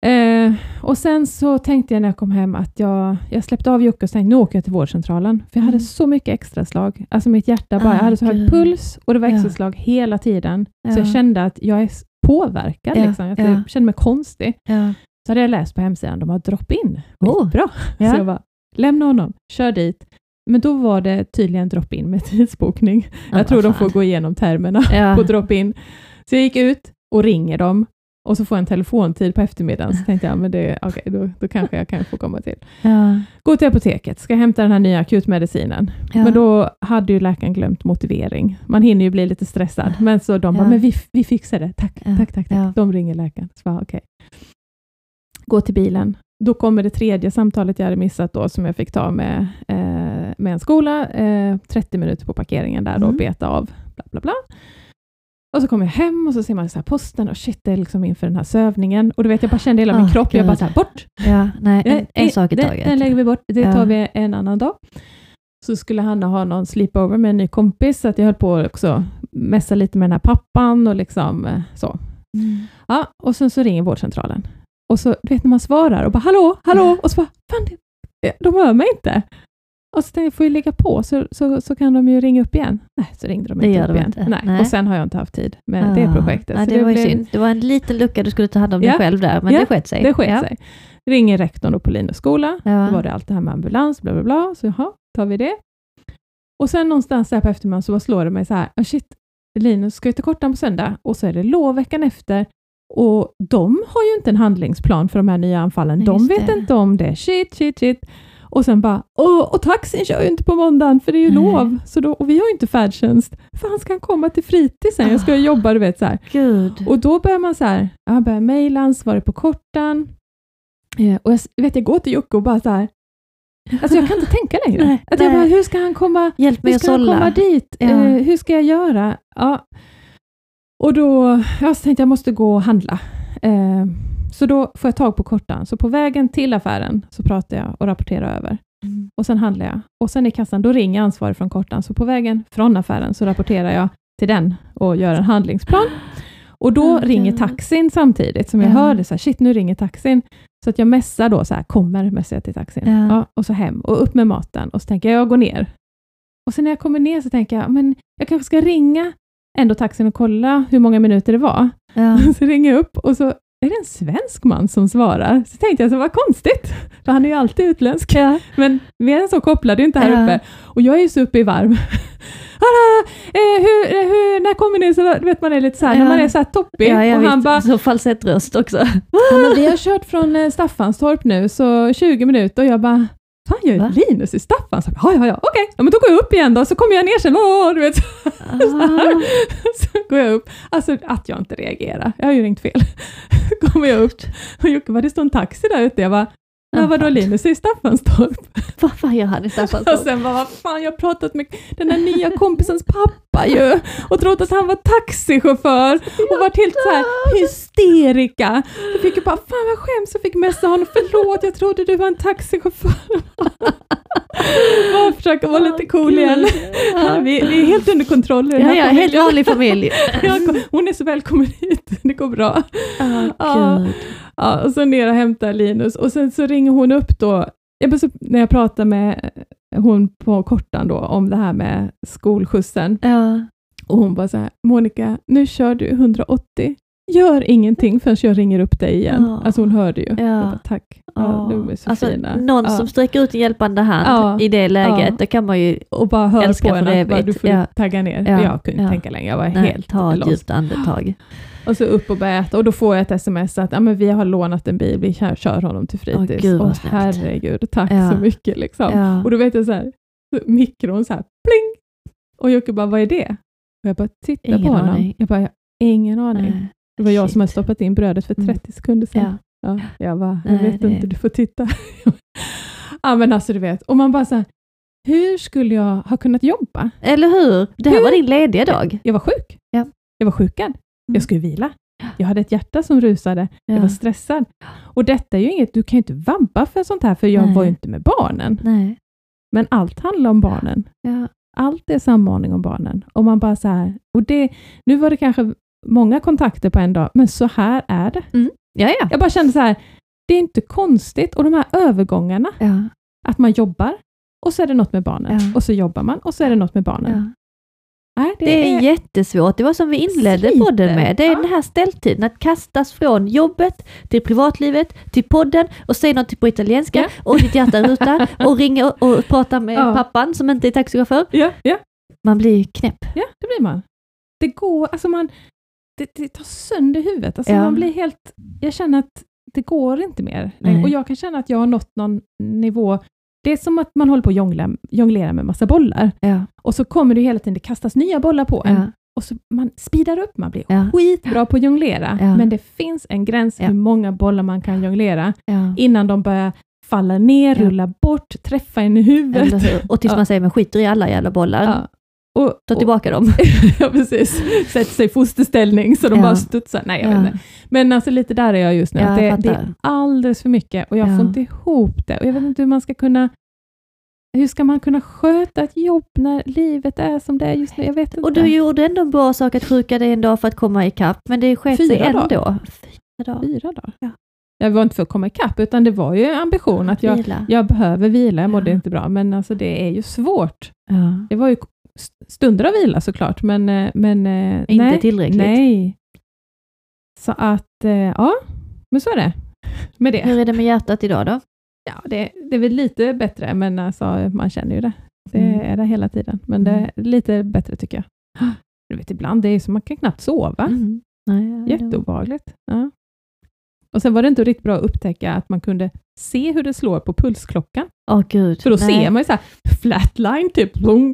Eh, och sen så tänkte jag när jag kom hem att jag, jag släppte av Jocke och tänkte nu åker jag till vårdcentralen. För jag hade Mm. så mycket extra slag. Alltså mitt hjärta bara, Ah, jag hade så hög puls och det var Ja. extra slag hela tiden. Så Ja. jag kände att jag är påverkad. Ja, Liksom. Jag ja. kände mig konstig. Ja. Så hade jag läst på hemsidan, de har drop-in. Oh. Bra. Ja. Så jag bara, lämna honom, kör dit. Men då var det tydligen drop-in med tidsbokning. Ja, jag tror de får gå igenom termerna Ja. på drop-in. Så jag gick ut och ringer dem och så får jag en telefontid på eftermiddagen. Så tänkte jag, men det, okay, då, då kanske jag kan få komma till. Ja. Gå till apoteket, ska hämta den här nya akutmedicinen. Ja. Men då hade ju läkaren glömt motivering. Man hinner ju bli lite stressad. Men så de bara, Ja. men vi, vi fixar det. Tack, Ja. tack, tack. tack. De ringer läkaren. Så bara, okej. Gå till bilen. Då kommer det tredje samtalet jag hade missat då, som jag fick ta med, eh, med en skola. Eh, 30 minuter på parkeringen där då, Mm. beta av. Bla, bla, bla. Och så kommer jag hem och så ser man så här posten och shit, det är liksom inför den här sövningen. Och du vet, jag bara kände hela min Ah, kropp. Jag bara så här, bort! Ja, nej, en, Nej, en sak i taget. Den lägger vi bort. Det Ja. tar vi en annan dag. Så skulle Hanna ha någon sleepover med en ny kompis, så att jag höll på att också messa lite med den här pappan och liksom eh, så. Mm. Ja, och sen så ringer vårdcentralen. Och så, du vet när man svarar och bara hallå, hallå, Ja. och så bara, fan, det, de hör mig inte. Och så tänkte jag, får jag ligga på så, så, så kan de ju ringa upp igen. Nej, så ringde de Det inte upp de igen. inte. Nej. Nej. Och sen har jag inte haft tid med det Ah. projektet. Ja, Så det, var ju blev- synd. Det var en liten lucka du skulle ta hand om dig Ja. själv där, men Ja, det sket sig. Det sket ja. sig. Ringer rektorn på Linus skola. Ja. Då var det allt det här med ambulans, bla bla bla. Så jaha, tar vi det. Och sen någonstans där på eftermiddagen så slår det mig så här, oh shit, Linus ska ju till Kortan på söndag och så är det lov veckan efter och de har ju inte en handlingsplan för de här nya anfallen. Nej, de vet det. inte om det. Shit, shit, shit. Och sen bara, och taxin kör ju inte på måndagen för det är ju Nej. lov. Så då, och vi har ju inte färdtjänst. Fan ska han komma till fritidsen? Jag ska ju jobba, du vet så här. Gud. Och då börjar man så här, jag börjar mejla ansvarig på kortan. Eh, och jag vet, jag går till Jocke och bara så här, alltså jag kan inte tänka längre. Nej, att jag bara, hur ska han komma, Hjälp hur mig att ska han komma dit? Ja. Eh, hur ska jag göra? Ja. Och då ja, så tänkte jag, jag måste gå och handla. Eh, så då får jag tag på kortan. Så på vägen till affären så pratar jag och rapporterar över. Mm. Och sen handlar jag. Och sen i kassan, då ringer ansvarig från kortan. Så på vägen från affären så rapporterar jag till den och gör en handlingsplan. Och då Okej. ringer taxin samtidigt, som jag Ja. hörde, så här, shit nu ringer taxin. Så att jag messar då, så här, kommer, messar jag till taxin. Ja. Ja, och så hem och upp med maten. Och så tänker jag, jag går ner. Och sen när jag kommer ner så tänker jag, men jag kanske ska ringa ändå taxin och kolla hur många minuter det var. Ja. Så ringer jag upp och så är det en svensk man som svarar. Så tänkte jag, så vad konstigt, för han är ju alltid utländsk. Ja. Men mer än så kopplade ju inte här Ja. uppe. Och jag är ju så uppe i varv. Hallå, eh, hur, eh, hur, när kommer ni? Så vet man är lite så här, när Ja. man är så här toppig. Ja, jag och han bara, Så falsettröst också. ja, men vi har kört från eh, Staffanstorp nu, så 20 minuter och jag bara, fan jag är Va? Linus i Staffanstorp? Ja, ja, ja, okej, ja, men då går jag upp igen då, så kommer jag ner sen, åh, du vet. Ah. så går jag upp. Alltså att jag inte reagerar, jag har ju ringt fel. kommer jag upp och Jocke bara, det står en taxi där ute. Jag bara, ja, Ja, vadå. Linus är i Staffanstorp? Vad fan gör han i Och Staffanstorp? sen bara, vad fan, jag har pratat med den här nya kompisens pappa ju och trott att han var taxichaufför och varit helt så här hysterika. Jag fick ju bara, fan vad skäms, jag fick messa honom, förlåt, jag trodde du var en taxichaufför. Bara försöka vara lite cool igen. Ja. Vi, vi är helt under kontroll i den Ja, här ja, helt familjen. vanlig familj. Ja, Hon är så välkommen hit, det går bra. Ja. gud. Ja, och så ner och hämtar Linus och sen så ringer hon upp då, ja, men så, när jag pratar med hon på kortan då om det här med skolskjutsen Ja. och hon bara så här, Monica, nu kör du 180 gör ingenting förrän jag ringer upp dig igen. Ja. Alltså hon hörde ju. Ja. Jag bara, Tack, ja, Ja. är så alltså, fina. någon som sträcker ut en hjälpande hand i det läget, då kan man ju och bara hör på att bara, du får Ja. tagga ner. Ja. Jag kunde inte tänka längre, jag var nej, helt ta ett lost. djupt andetag. Och så upp och börja äta och då får jag ett sms att ja, men vi har lånat en bil, vi kör, kör honom till Åh, fritids. gud, Åh, snällt. herregud, tack Ja. så mycket. Liksom. Ja. Och då vet jag så här, mikron så här, pling! Och Jocke bara, vad är det? Och jag bara tittar Ingen på honom. aning. Jag bara, jag har ingen aning. Nej. Det var jag Shit. som hade stoppat in brödet för 30 Mm. sekunder sedan. Ja. Ja, jag bara, jag Nej, vet det- inte, du får titta. ja men alltså du vet, och man bara så här, hur skulle jag ha kunnat jobba? Eller hur? Det här Hur? var din lediga dag. Jag var sjuk. Ja. Jag var sjukad. Mm. Jag skulle vila. Jag hade ett hjärta som rusade. Jag Ja. var stressad. Och detta är ju inget, du kan ju inte vabba för sånt här, för jag Nej. var ju inte med barnen. Nej. Men allt handlar om barnen. Ja. Allt är samordning om barnen. Och man bara så här, och det, nu var det kanske många kontakter på en dag, men så här är det. Ja, ja. Jag bara kände så här, det är inte konstigt. Och de här övergångarna, ja. att man jobbar, och så är det något med barnen. Och så jobbar man, och så är det något med barnen. Nej, det, Det är jättesvårt. Det var som vi inledde Sliter. podden med. Det är Ja. den här ställtiden, att kastas från jobbet till privatlivet, till podden och säga något på italienska Ja. och ditt hjärta rutar och ringa och, och prata med Ja. pappan som inte är taxichaufför. Ja, ja, Man blir knäpp. ja, det blir man. Det går, alltså man, det, det tar sönder huvudet. Alltså man blir helt, jag känner att det går inte mer. Nej. Och jag kan känna att jag har nått någon nivå, det är som att man håller på att jongla, jonglera med massa bollar. Ja. Och så kommer det hela tiden, det kastas nya bollar på en. Ja. Och så man speedar upp, man blir Ja. skitbra på att jonglera. Men det finns en gräns hur många bollar man kan jonglera innan de börjar falla ner, rulla bort, träffa en i huvudet. Och tills man säger, men skiter i alla jävla bollar. Och, Ta tillbaka dem. ja, precis. Sätter sig i fosterställning så de Ja. bara studsar. Nej, jag Ja. vet inte. Men alltså lite där är jag just nu. Ja, det, det är alldeles för mycket och jag Ja. får inte ihop det. Och jag vet inte hur man ska kunna hur ska man kunna sköta ett jobb när livet är som det är just nu? Jag vet inte. Och du gjorde ändå en bra sak att sjuka dig en dag för att komma ikapp, men det sket sig ändå. dagar. Fyra dagar. Fyra dagar? Ja. Jag var inte för att komma ikapp, utan det var ju ambition att jag, Vila. jag behöver vila, jag mådde Ja. inte bra, men alltså det är ju svårt. Ja. Det var ju stunder av vila såklart, men, eh, men eh, Inte nej, tillräckligt. nej. Så att, eh, ja, men så är det med det. Hur är det med hjärtat idag då? Ja, det, det är väl lite bättre, men alltså, man känner ju det. Det Mm. är det hela tiden, men det är lite bättre tycker jag. Du vet, ibland det är som man kan knappt sova. Mm. Nej, ja. Jätteobehagligt. Ja. Och sen var det inte riktigt bra att upptäcka att man kunde se hur det slår på pulsklockan. Åh gud. För då Nej. ser man ju så här flatline, typ.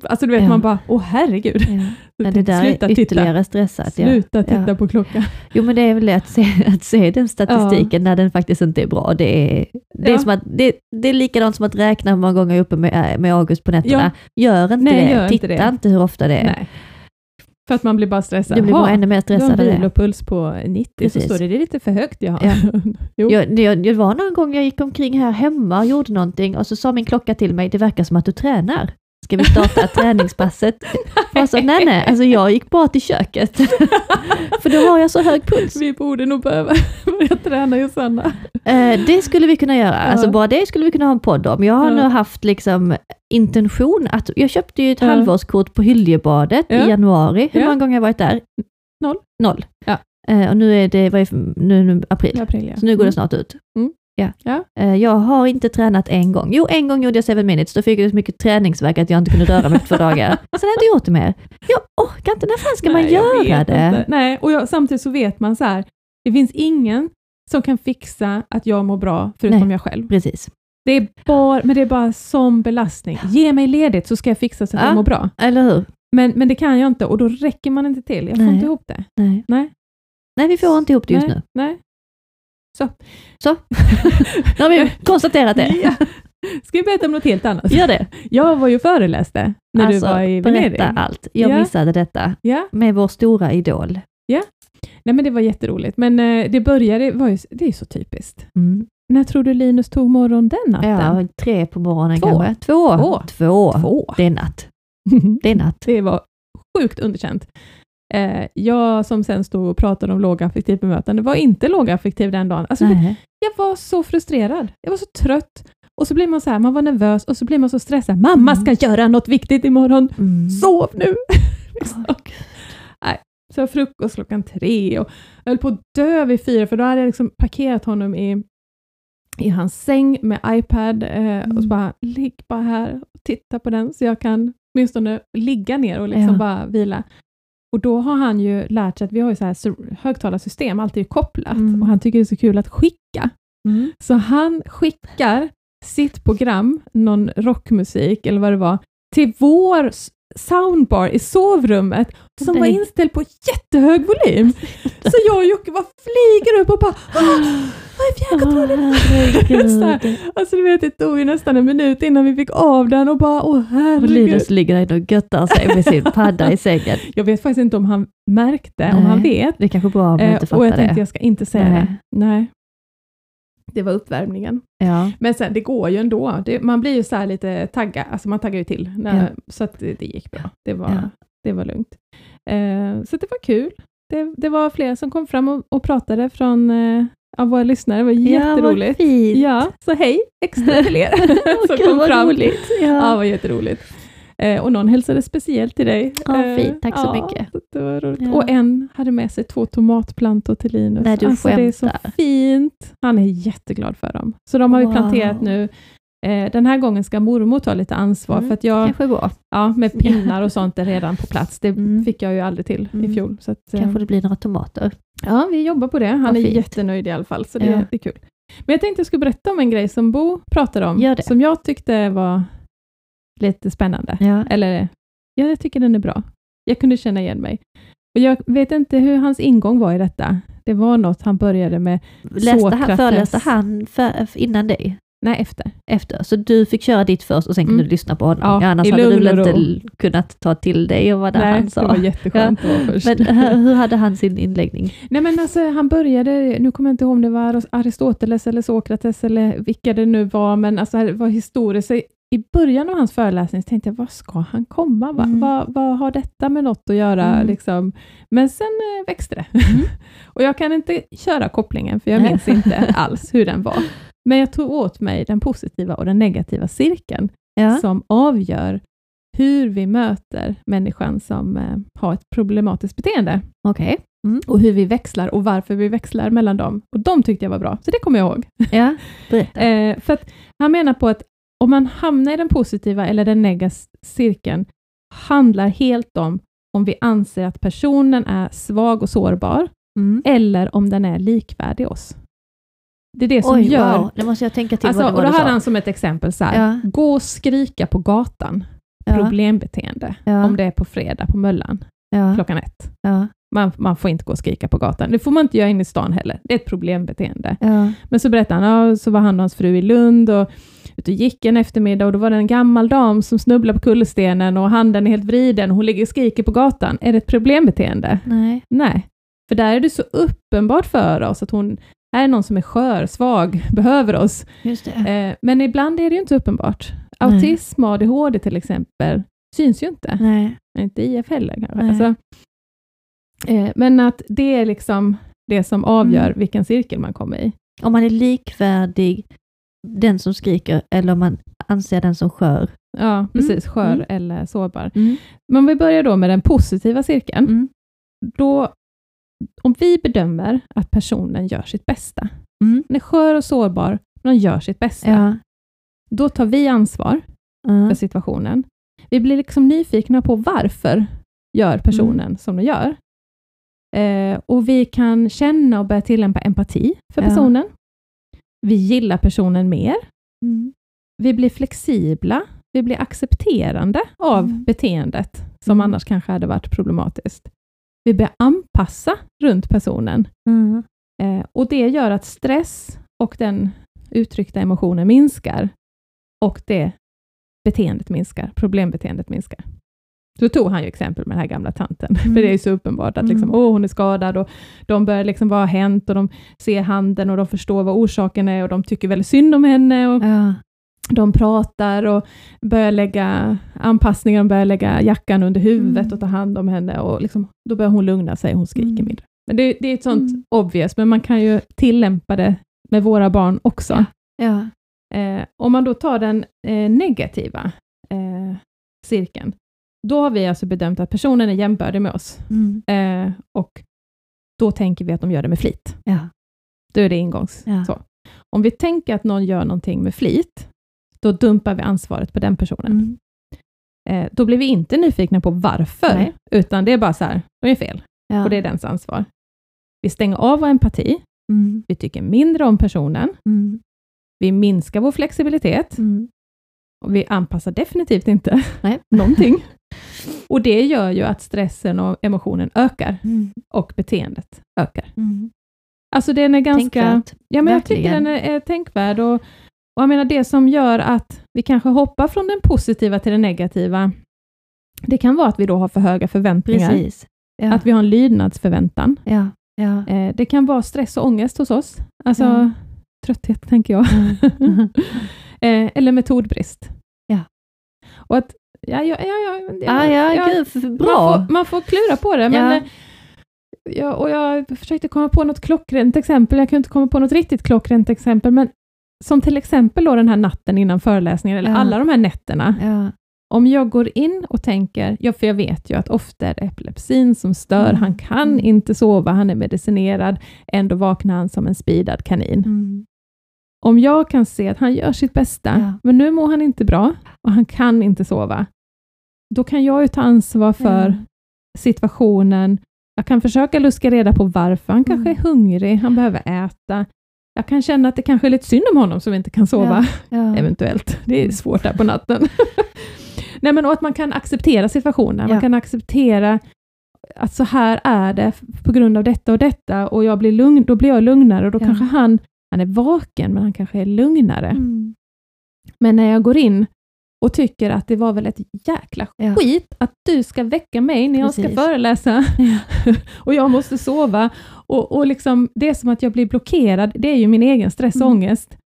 Alltså du vet, Ja. man bara, åh herregud. Ja. Nej, det där sluta är titta, ytterligare stressat. Ja. sluta titta Ja. på klockan. Jo men det är väl det att se, att se den statistiken när den faktiskt inte är bra. Det är, det är, som att, det, det är likadant som att räkna hur många gånger jag är uppe med, med August på nätterna. Gör inte Nej, det. gör inte Titta det. inte hur ofta det är. Nej. För att man blir bara stressad. Du blir bara ännu mer du har stressad en vilopuls på 90, Precis. så står det, det är lite för högt. Ja. Ja. jo. Jag, det, det var någon gång jag gick omkring här hemma och gjorde någonting och så sa min klocka till mig, det verkar som att du tränar. Ska vi starta träningspasset? Jag sa, nej nej, alltså jag gick bara till köket. För då har jag så hög puls. Vi borde nog behöva börja träna Josanna. Eh, det skulle vi kunna göra, alltså bara det skulle vi kunna ha en podd om. Jag har Ja. nu haft liksom intention att, jag köpte ju ett Ja. halvårskort på Hyljebadet Ja. i januari. Hur många gånger har jag varit där? Noll. Noll. Ja. Eh, och nu är det, vad är, nu, nu april, April, så nu går det Mm. snart ut. Ja. Ja. Eh, jag har inte tränat en gång. Jo, en gång gjorde jag 7 minutes, då fick jag så mycket träningsvärk att jag inte kunde röra mig på två dagar. Sen har jag inte gjort det mer. Jag orkar inte, när fan ska man Nej, jag göra det? inte. Nej, och jag, samtidigt så vet man så här, det finns ingen som kan fixa att jag mår bra förutom Nej. jag själv. Precis. Det är bara, men det är bara som belastning. Ge mig ledigt så ska jag fixa så att Ja. jag mår bra. Eller hur? Men, men det kan jag inte och då räcker man inte till. Jag får Nej. inte ihop det. Nej. Nej. Nej, vi får inte ihop det just nej, nu. Nej. Så. Nu har vi konstaterat det. Ja. Ska vi berätta om något helt annat? Gör det. Jag var ju föreläste när alltså, du var i Venedig. berätta allt. Jag Ja. missade detta Ja, med vår stora idol. nej men det var jätteroligt. Men eh, det började, var ju, det är så typiskt. Mm. När tror du Linus tog morgon den natten? Ja, tre på morgonen Två. kanske. Två. Två. Två. Två. Det är natt. Det är natt. Det var sjukt underkänt. Eh, jag som sen stod och pratade om lågaffektivt bemötande var inte lågaffektiv den dagen. Alltså, Nej. jag var så frustrerad. Jag var så trött. Och så blir man så här, man var nervös och så blir man så stressad. Mamma ska göra något viktigt imorgon. Mm. Sov nu! liksom. Nej, Så frukost klockan tre och jag höll på att dö vid fyra, för då hade jag liksom parkerat honom i, i hans säng med iPad eh, och så bara, ligg bara här och titta på den så jag kan åtminstone ligga ner och liksom Ja. bara vila. Och då har han ju lärt sig att vi har ju så här högtalarsystem, alltid är kopplat, Mm. och han tycker det är så kul att skicka. Mm. Så han skickar sitt program, någon rockmusik eller vad det var, till vår soundbar i sovrummet som var Nej. inställd på jättehög volym. Så jag och Jocke bara flyger upp och bara "Ah, vad är fjärrkontrollen? Här. herregud. Alltså du vet, det tog ju nästan en minut innan vi fick av den och bara åh Och herregud. Linus ligger där och göttar sig med sin padda i sängen. Jag vet faktiskt inte om han märkte, om Nej. han vet. Det är kanske bra om man Eh, inte och jag fattar tänkte det. jag ska inte säga Nej. det. Nej. Det var uppvärmningen. Ja. Men sen, det går ju ändå. Det, man blir ju så här lite taggad, alltså man taggar ju till. När, Ja. Så att det, det gick bra. Det var, Ja. det var lugnt. Eh, så det var kul. Det, det var flera som kom fram och, och pratade från eh, av våra lyssnare. Det var Ja, vad jätteroligt. fint. Ja, så hej extra till er som kom vad fram. roligt. Ja, Ja. var jätteroligt. Eh, och någon hälsade speciellt till dig. Ja, Eh, fint. Tack så ja, mycket. Det var roligt. Ja. Och en hade med sig två tomatplantor till Linus. Nej, du alltså, det är så skämtar. fint. Han är jätteglad för dem. Så de har vi Wow. planterat nu. Eh, den här gången ska mormor ta lite ansvar, Mm, för att jag, ja, med pinnar och sånt är redan på plats. Det Mm. fick jag ju aldrig till i Mm. fjol. Så att, eh, Kanske det blir några tomater. Ja, vi jobbar på det. Han är jättenöjd i alla fall, så det, Ja. är kul. Men jag tänkte jag skulle berätta om en grej som Bo pratade om, som jag tyckte var lite spännande. Ja. Eller, ja, jag tycker den är bra. Jag kunde känna igen mig. Och jag vet inte hur hans ingång var i detta. Det var något han började med, Läste han, föreläste han för, innan dig? nej efter. Efter? Så du fick köra ditt först och sen kunde Mm. du lyssna på honom? Ja, annars hade du väl inte kunnat ta till dig och vad det nej, han sa? det var jätteskönt vara först. Men hur, hur hade han sin inläggning? Nej men alltså han började, nu kommer jag inte ihåg om det var Aristoteles eller Sokrates eller vilka det nu var, men alltså det var historiskt. I början av hans föreläsning tänkte jag, vad ska han komma? Va, Mm. vad, vad har detta med något att göra? Mm. Liksom? Men sen eh, växte det. Mm. och jag kan inte köra kopplingen, för jag minns inte alls hur den var. Men jag tog åt mig den positiva och den negativa cirkeln, Ja. som avgör hur vi möter människan som eh, har ett problematiskt beteende Okej. och hur vi växlar och varför vi växlar mellan dem. Och de tyckte jag var bra, så det kommer jag ihåg. Ja. Eh, för att han menar på att om man hamnar i den positiva eller den negativa cirkeln, handlar helt om om vi anser att personen är svag och sårbar, Mm. eller om den är likvärdig oss. Det är det som Oj, gör... wow. Nu måste jag tänka till Alltså, vad det var då hade han som ett exempel så här, Ja. gå och skrika på gatan, Ja. problembeteende, Ja. om det är på fredag på Möllan, klockan ett. Man, man får inte gå och skrika på gatan. Det får man inte göra inne i stan heller. Det är ett problembeteende. Men så berättade han, så var han och hans fru i Lund och ute och gick en eftermiddag och då var det en gammal dam som snubblade på kullerstenen och handen är helt vriden. Hon ligger och skriker på gatan. Är det ett problembeteende? Nej. Nej. För där är det så uppenbart för oss att hon är någon som är skör, svag, behöver oss. Just det. Eh, men ibland är det ju inte uppenbart. Autism och ADHD till exempel syns ju inte. Nej. Inte IF heller kanske. Nej. Alltså, eh, men att det är liksom det som avgör Mm. vilken cirkel man kommer i. Om man är likvärdig den som skriker eller om man anser den som skör. Ja, precis. Skör Mm. eller sårbar. Men om vi börjar då med den positiva cirkeln. Mm. Då, om vi bedömer att personen gör sitt bästa, Mm. den är skör och sårbar, men de gör sitt bästa, Ja. då tar vi ansvar för situationen. Vi blir liksom nyfikna på varför gör personen Mm. som de gör. Eh, och vi kan känna och börja tillämpa empati för Ja. Vi gillar personen mer. Mm. Vi blir flexibla. Vi blir accepterande av Mm. beteendet som Mm. annars kanske hade varit problematiskt. Vi börjar anpassa runt personen Mm. eh, och det gör att stress och den uttryckta emotionen minskar och det beteendet minskar, problembeteendet minskar. Då tog han ju exempel med den här gamla tanten, Mm. för det är ju så uppenbart att liksom, Mm. åh, hon är skadad och de börjar liksom, vad har hänt och de ser handen och de förstår vad orsaken är och de tycker väldigt synd om henne och Ja. de pratar och börjar lägga anpassningar, de börjar lägga jackan under huvudet Mm. och ta hand om henne och liksom, då börjar hon lugna sig, hon skriker Mm. mindre. Men det, det är ett sånt Mm. obvious, men man kan ju tillämpa det med våra barn också. Ja. Eh, om man då tar den eh, negativa eh, cirkeln, Då har vi alltså bedömt att personen är jämbördig med oss Mm. eh, och då tänker vi att de gör det med flit. Ja. Då är det ingångs. Ja. Så. Om vi tänker att någon gör någonting med flit, då dumpar vi ansvaret på den personen. Mm. Eh, då blir vi inte nyfikna på varför, Nej. utan det är bara så här, de är fel, Ja. och det är dens ansvar. Vi stänger av vår empati, Mm. vi tycker mindre om personen, Mm. vi minskar vår flexibilitet, Mm. och vi anpassar definitivt inte Nej. någonting. Och det gör ju att stressen och emotionen ökar, Mm. och beteendet ökar. Mm. Alltså den är ganska... Tänkvärt. Ja, men jag tycker den är, är tänkvärd. Och, och jag menar det som gör att vi kanske hoppar från den positiva till den negativa, det kan vara att vi då har för höga förväntningar. Precis. Ja. Att vi har en lydnadsförväntan. ja. Ja. Eh, det kan vara stress och ångest hos oss. Alltså Ja. trötthet, tänker jag. Mm. eh, eller metodbrist. Ja. Och att, ja, ja, ja, ja, Ah, ja, ja, gud, för- Man, bra. får, man får klura på det, men Ja. eh, ja, och jag försökte komma på något klockrent exempel. Jag kunde inte komma på något riktigt klockrent exempel, men som till exempel då den här natten innan föreläsningen, eller Ja. alla de här nätterna. Ja. Om jag går in och tänker, ja, för jag vet ju att ofta är det epilepsin som stör, Mm. han kan Mm. inte sova, han är medicinerad, ändå vaknar han som en speedad kanin. Mm. Om jag kan se att han gör sitt bästa, Ja. men nu mår han inte bra och han kan inte sova, då kan jag ju ta ansvar för Ja. situationen. Jag kan försöka luska reda på varför. Han kanske Mm. är hungrig, han behöver äta. Jag kan känna att det kanske är lite synd om honom som inte kan sova, Ja. eventuellt. Det är svårt där på natten. Nej, men och att man kan acceptera situationen. Man kan acceptera att så här är det på grund av detta och detta och jag blir lugn, då blir jag lugnare och då kanske han, han är vaken, men han kanske är lugnare. Mm. Men när jag går in och tycker att det var väl ett jäkla Ja. skit att du ska väcka mig när jag ska Precis. föreläsa Ja. och jag måste sova. Och, och liksom, det är som att jag blir blockerad, det är ju min egen stress och Mm. ångest.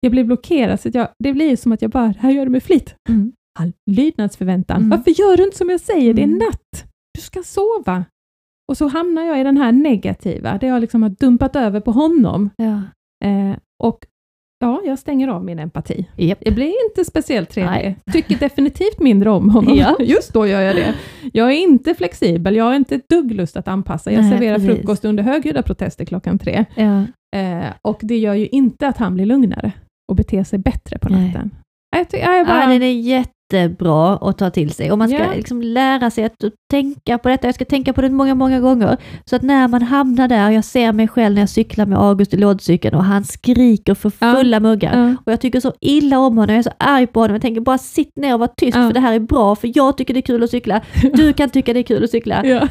Jag blir blockerad, så jag, det blir som att jag bara, här gör du med flit. Mm. All lydnadsförväntan. Mm. Varför gör du inte som jag säger? Det är Mm. natt. Du ska sova. Och så hamnar jag i den här negativa, där jag liksom har dumpat över på honom. Ja. Eh, och ja, jag stänger av min empati. Japp. Det blir inte speciellt trevligt. Nej. Tycker definitivt mindre om honom. Ja. Just då gör jag det. Jag är inte flexibel, jag har inte ett dugg lust att anpassa. Jag Nej, serverar precis. frukost under högljudda protester klockan tre. Ja. Eh, och det gör ju inte att han blir lugnare och beter sig bättre på Nej. natten. Jag, ty- jag är bara... Ja, den är jättebra att ta till sig och man ska Ja. liksom lära sig att tänka på detta. Jag ska tänka på det många, många gånger. Så att när man hamnar där, jag ser mig själv när jag cyklar med August i lådcykeln och han skriker för fulla muggar. Ja. Och jag tycker så illa om honom, jag är så arg på honom. Jag tänker bara sitt ner och var tyst Ja. för det här är bra, för jag tycker det är kul att cykla. Du kan tycka det är kul att cykla. Ja.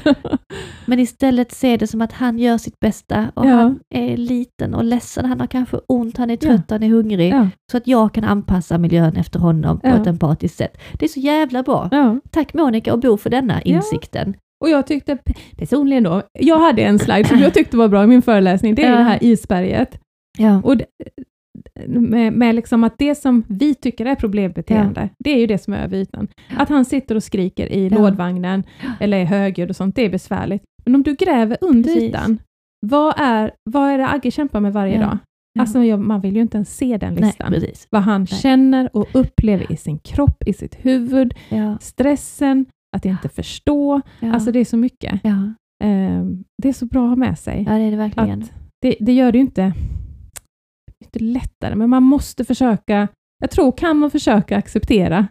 Men istället se det som att han gör sitt bästa och Ja. han är liten och ledsen, han har kanske ont, han är trött, han är hungrig. Så att jag kan anpassa miljön efter honom på ett empatiskt sätt. Det är så jävla bra. Ja. Tack Monica och Bo för denna Ja. insikten. Och jag tyckte personligen då, jag hade en slide som jag tyckte var bra i min föreläsning, det är Ja. det här isberget. Ja. Och det, med, med liksom att det som vi tycker är problembeteende, det är ju det som är över ytan. Att han sitter och skriker i Ja. lådvagnen, eller är högljudd och sånt, det är besvärligt. Men om du gräver under Precis. ytan, vad är, vad är det Agge kämpar med varje Ja. dag? Ja. Alltså, jag, man vill ju inte ens se den Nej, listan. precis. vad han Nej. känner och upplever i sin kropp, i sitt huvud, Ja. stressen, att inte förstå. Alltså det är så mycket. Ehm, det är så bra att ha med sig. ja, det är det verkligen. Att det, det gör det ju inte, inte lättare, men man måste försöka, jag tror kan man försöka acceptera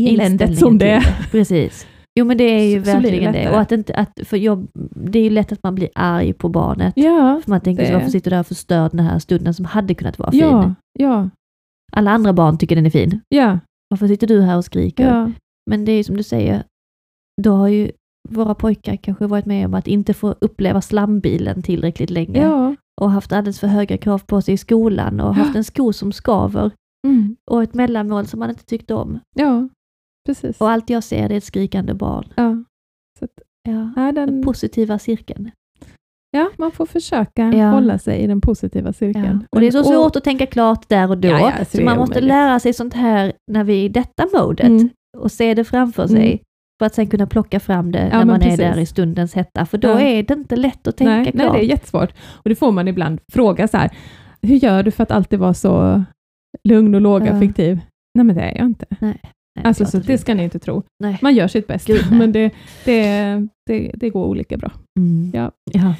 eländet som det är. Precis. Jo men det är ju Så- det verkligen det. lättare. Och att inte, att, för jag, det är ju lätt att man blir arg på barnet. Ja, För man tänker det- så varför sitter du där och förstör den här stunden som hade kunnat vara fin? ja, ja, Alla andra barn tycker den är fin. ja, Varför sitter du här och skriker? ja, Men det är ju som du säger, då har ju våra pojkar kanske varit med om att inte få uppleva slambilen tillräckligt länge ja. och haft alldeles för höga krav på sig i skolan och haft en sko som skaver Mm, och ett mellanmål som man inte tyckte om. ja, precis. Och allt jag ser är ett skrikande barn. Ja. Så att, Ja. ja, Den den, positiva cirkeln. ja, man får försöka Ja. hålla sig i den positiva Ja. cirkeln. Och det är så svårt att tänka klart där och då. Ja, ja, så är man måste omöjligt. lära sig sånt här när vi är i detta modet Mm. och se det framför Mm. sig. För att sen kunna plocka fram det när man är precis. där i stundens hetta. För då Ja. är det inte lätt att tänka nej, klart. nej, det är jättesvårt. Och det får man ibland fråga så här, hur gör du för att alltid vara så lugn och lågaffektiv? Nej, men det är jag inte. Nej. Nej, Alltså, så det inte- ska ni inte tro. Nej. Man gör sitt bästa, Gud, men det, det, det, det går olika bra. Mm. Ja. ja.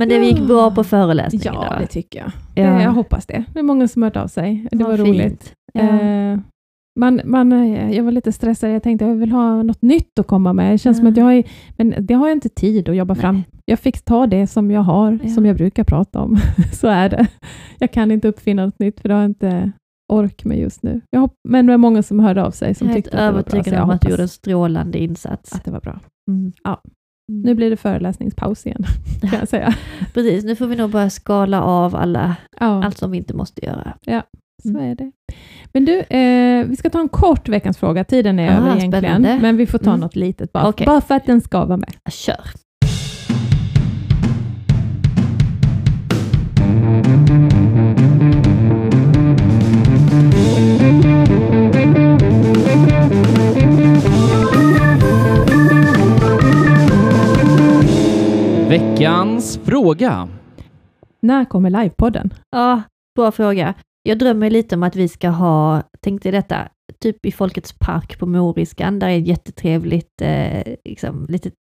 Men det gick bra på föreläsningen? Ja, då? det tycker jag. Ja. Det, jag hoppas det. Det är många som hört av sig. Det Vad var fint. roligt. Ja. Eh, man, man, eh, jag var lite stressad. Jag tänkte jag vill ha något nytt att komma med. Det känns som Ja. att jag har, men det har jag inte tid att jobba Nej. fram. Jag fick ta det som jag har, Ja. som jag brukar prata om. Så är det. Jag kan inte uppfinna något nytt, för det har jag inte ork med just nu. Jag hopp, men det är många som hörde av sig som Helt tyckte att det var bra. så övertygad jag om att du gjorde en strålande insats. att det var bra. Mm. Ja. Mm. Nu blir det föreläsningspaus igen, kan jag säga. Precis, nu får vi nog börja skala av alla, Ja. allt som vi inte måste göra. Så Mm. är det. Men du, eh, vi ska ta en kort veckans fråga. Tiden är Ah, över egentligen, spännande. men vi får ta Mm. något litet bara, Okej. bara för att den ska vara med. Kör! Veckans fråga. När kommer livepodden? Ja, bra fråga. Jag drömmer lite om att vi ska ha, tänkte detta, typ i Folkets park på Moriskan, där är ett jättetrevligt, eh, liksom, litet,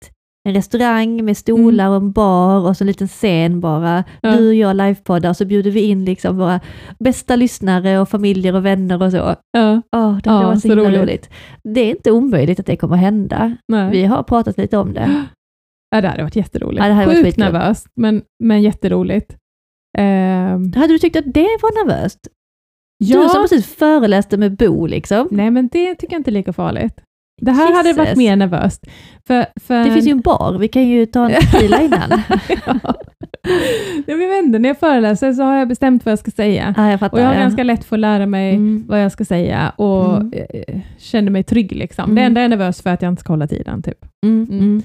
en restaurang med stolar och en bar och så en liten scen bara. Ja. Du och jag livepoddar och så bjuder vi in liksom våra bästa lyssnare och familjer och vänner och så. Ja, Ja, det Ja, varit så så roligt. roligt. Det är inte omöjligt att det kommer hända. nej. Vi har pratat lite om det. ja, det hade varit jätteroligt. Ja, det hade varit Sjukt skitkul. nervöst, men, men jätteroligt. Ehm, Hade du tyckt att det var nervöst? Du som precis föreläste med Bo liksom. nej, men det tycker jag inte är lika farligt. Det här hade varit Jesus. mer nervöst. För, för... Det finns ju en bar, vi kan ju ta en tequila innan. ja. Jag vet inte, när jag föreläser så har jag bestämt vad jag ska säga. Ja, jag fattar. Och jag har ja. ganska lätt för att lära mig Mm. vad jag ska säga och Mm. eh, känner mig trygg. Liksom. Det Mm. enda jag är nervös för är att jag inte ska hålla tiden. Typ. Mm. Mm.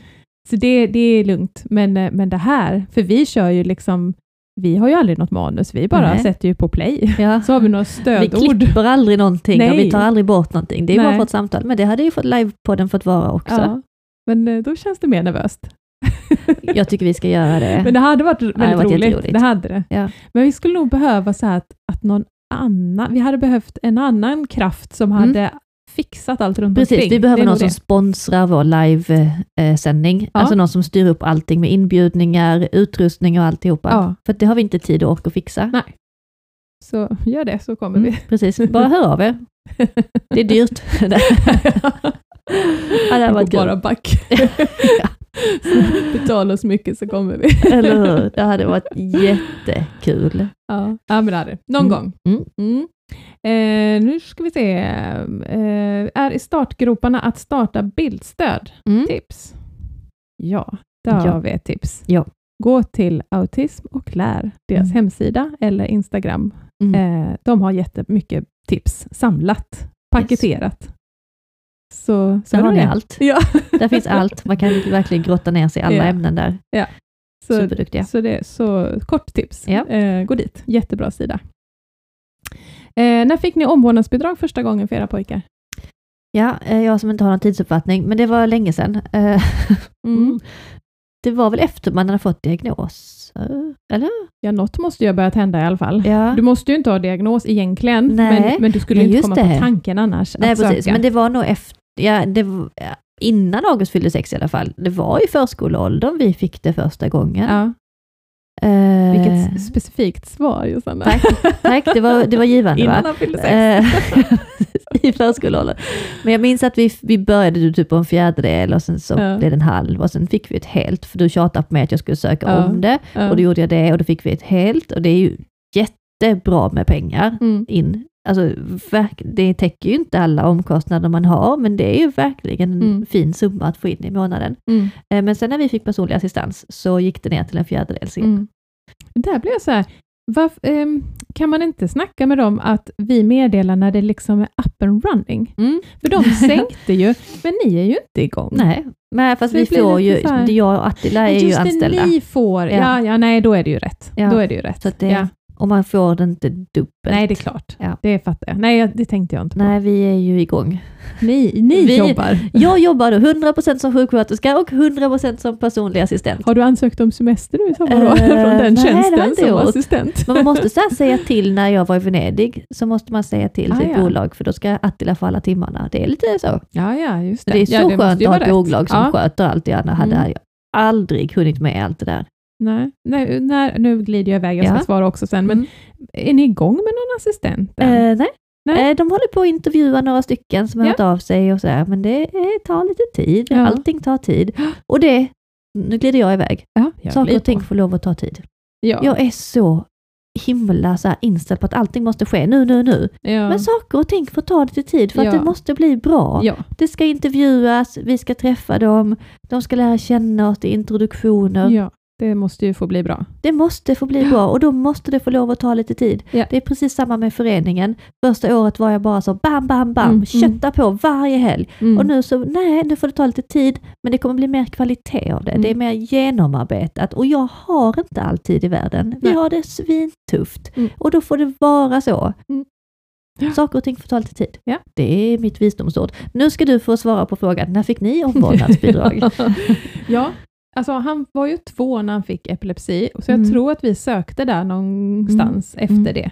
Så det, det är lugnt. Men, eh, men det här, för vi kör ju liksom, vi har ju aldrig något manus, vi bara Nej. sätter ju på play. Ja. Så har vi några Vi stödord. klipper aldrig någonting och Nej. vi tar aldrig bort någonting. Det är bara Nej. för ett samtal. Men det hade ju fått livepodden fått vara också. Ja. Men eh, då känns det mer nervöst. Jag tycker vi ska göra det. Men det hade varit väldigt hade varit roligt. Det hade det. Ja. Men vi skulle nog behöva så här att, att någon annan, vi hade behövt en annan kraft som Mm. hade fixat allt runt Precis, omkring. vi behöver någon som det. sponsrar vår livesändning. Ja. Alltså någon som styr upp allting med inbjudningar, utrustning och alltihopa. Ja. För det har vi inte tid och ork att fixa. Nej. Så gör det så kommer Mm, vi. precis, bara hör av er. Det är dyrt. Ja, det hade Vi varit går bara back. Ja. Betala oss mycket så kommer vi. Eller hur? Det hade varit jättekul. Ja, ja men det hade. Någon Mm. gång. Mm. Eh, nu ska vi se. Eh, är i startgroparna att starta bildstöd. Mm. Tips? Ja, där Ja. har vi ett tips. Ja. Gå till Autism och lär, deras Mm. hemsida eller Instagram. Mm. Eh, de har jättemycket tips samlat, paketerat. Så, så Där har ni allt. Ja. Där finns allt. Man kan verkligen grotta ner sig i alla Ja. ämnen där. Så, Superduktiga. så, det, så kort tips. Ja. Eh, gå dit, jättebra sida. Eh, när fick ni omvårdnadsbidrag första gången för era pojkar? Ja, eh, jag som inte har någon tidsuppfattning, men det var länge sedan. Eh, Mm. Det var väl efter man hade fått diagnos? eh, Eller? Ja, något måste ju ha börjat hända i alla fall. Ja. Du måste ju inte ha diagnos egentligen, Nej. men, men du skulle Nej, inte komma det. på tanken annars Nej, att precis. söka. Men det var nog efter, ja, det ja, innan August fyllde sex i alla fall. Det var i förskoleåldern vi fick det första gången. ja, Eh, vilket specifikt svar Josanna. Tack, tack. Det var, det var givande Innan va? han fyllde sex. Eh, I förskoleåldern. Men jag minns att vi, vi började typ på en fjärdedel och sen så Ja. blev det en halv och sen fick vi ett helt, för du tjatade på mig att jag skulle söka Ja. om det Ja. och då gjorde jag det och då fick vi ett helt och det är ju jättebra med pengar Mm. in. Alltså, det täcker ju inte alla omkostnader man har, men det är ju verkligen en Mm. fin summa att få in i månaden. Mm. Eh, Men sen när vi fick personlig assistans så gick det ner till en fjärdedel. Mm. Där blir jag så här, varf, ehm, kan man inte snacka med dem att vi meddelar när det liksom är up and running? Mm. För de sänkte ju, men ni är ju inte igång. Nej, men fast Det vi får ju, så jag och Attila är Men ju Just anställda. det, ni får, ja. Ja. Ja, nej, då är det ju rätt. Ja. Då är det ju rätt. Så det- ja. Och man får det inte dubbelt. Nej, det är klart. Ja. Det fattar jag. Nej, det tänkte jag inte på. Nej, vi är ju igång. Ni, ni Vi- jobbar. Jag jobbar då 100% som sjuksköterska och 100% som personlig assistent. Har du ansökt om semester nu i sommar då? Eh, Från den nej, det tjänsten som gjort. assistent? Men man måste så säga till när jag var i Venedig, så måste man säga till Ah, sitt ja. bolag, för då ska Attila få alla timmarna. Det är lite så. Ja, ja, just det. Det är så ja, det skönt att ha ett bolag som ja. sköter allt. Jag hade Mm. jag aldrig hunnit med allt det där. Nej, nej, när, nu glider jag iväg, jag ska Ja. svara också sen, men Mm. är ni igång med någon assistent? Eh, nej. Nej. Eh, de håller på att intervjua några stycken som har Ja. hört av sig och så här, men det tar lite tid. Ja. Allting tar tid. Och det, nu glider jag iväg. ja, jag Saker och ting får lov att ta tid. Ja. Jag är så himla så här inställd på att allting måste ske nu, nu, nu. Ja. Men saker och ting får ta lite tid för att Ja. det måste bli bra. ja. Det ska intervjuas, vi ska träffa dem, de ska lära känna oss, det är introduktioner. Det måste ju få bli bra. Det måste få bli bra och då måste det få lov att ta lite tid. Ja. Det är precis samma med föreningen. Första året var jag bara så bam, bam, bam, Mm, kötta på varje helg. Mm. Och nu så, nej, nu får det ta lite tid, men det kommer bli mer kvalitet av det. Mm. Det är mer genomarbetat och jag har inte all tid i världen. Vi Nej. har det svintufft Mm. och då får det vara så. Mm. Ja. Saker och ting får ta lite tid. Ja. Det är mitt visdomsord. Nu ska du få svara på frågan, när fick ni omvårdnadsbidrag? ja, alltså han var ju två när han fick epilepsi, så jag Mm. tror att vi sökte där någonstans efter Mm. det.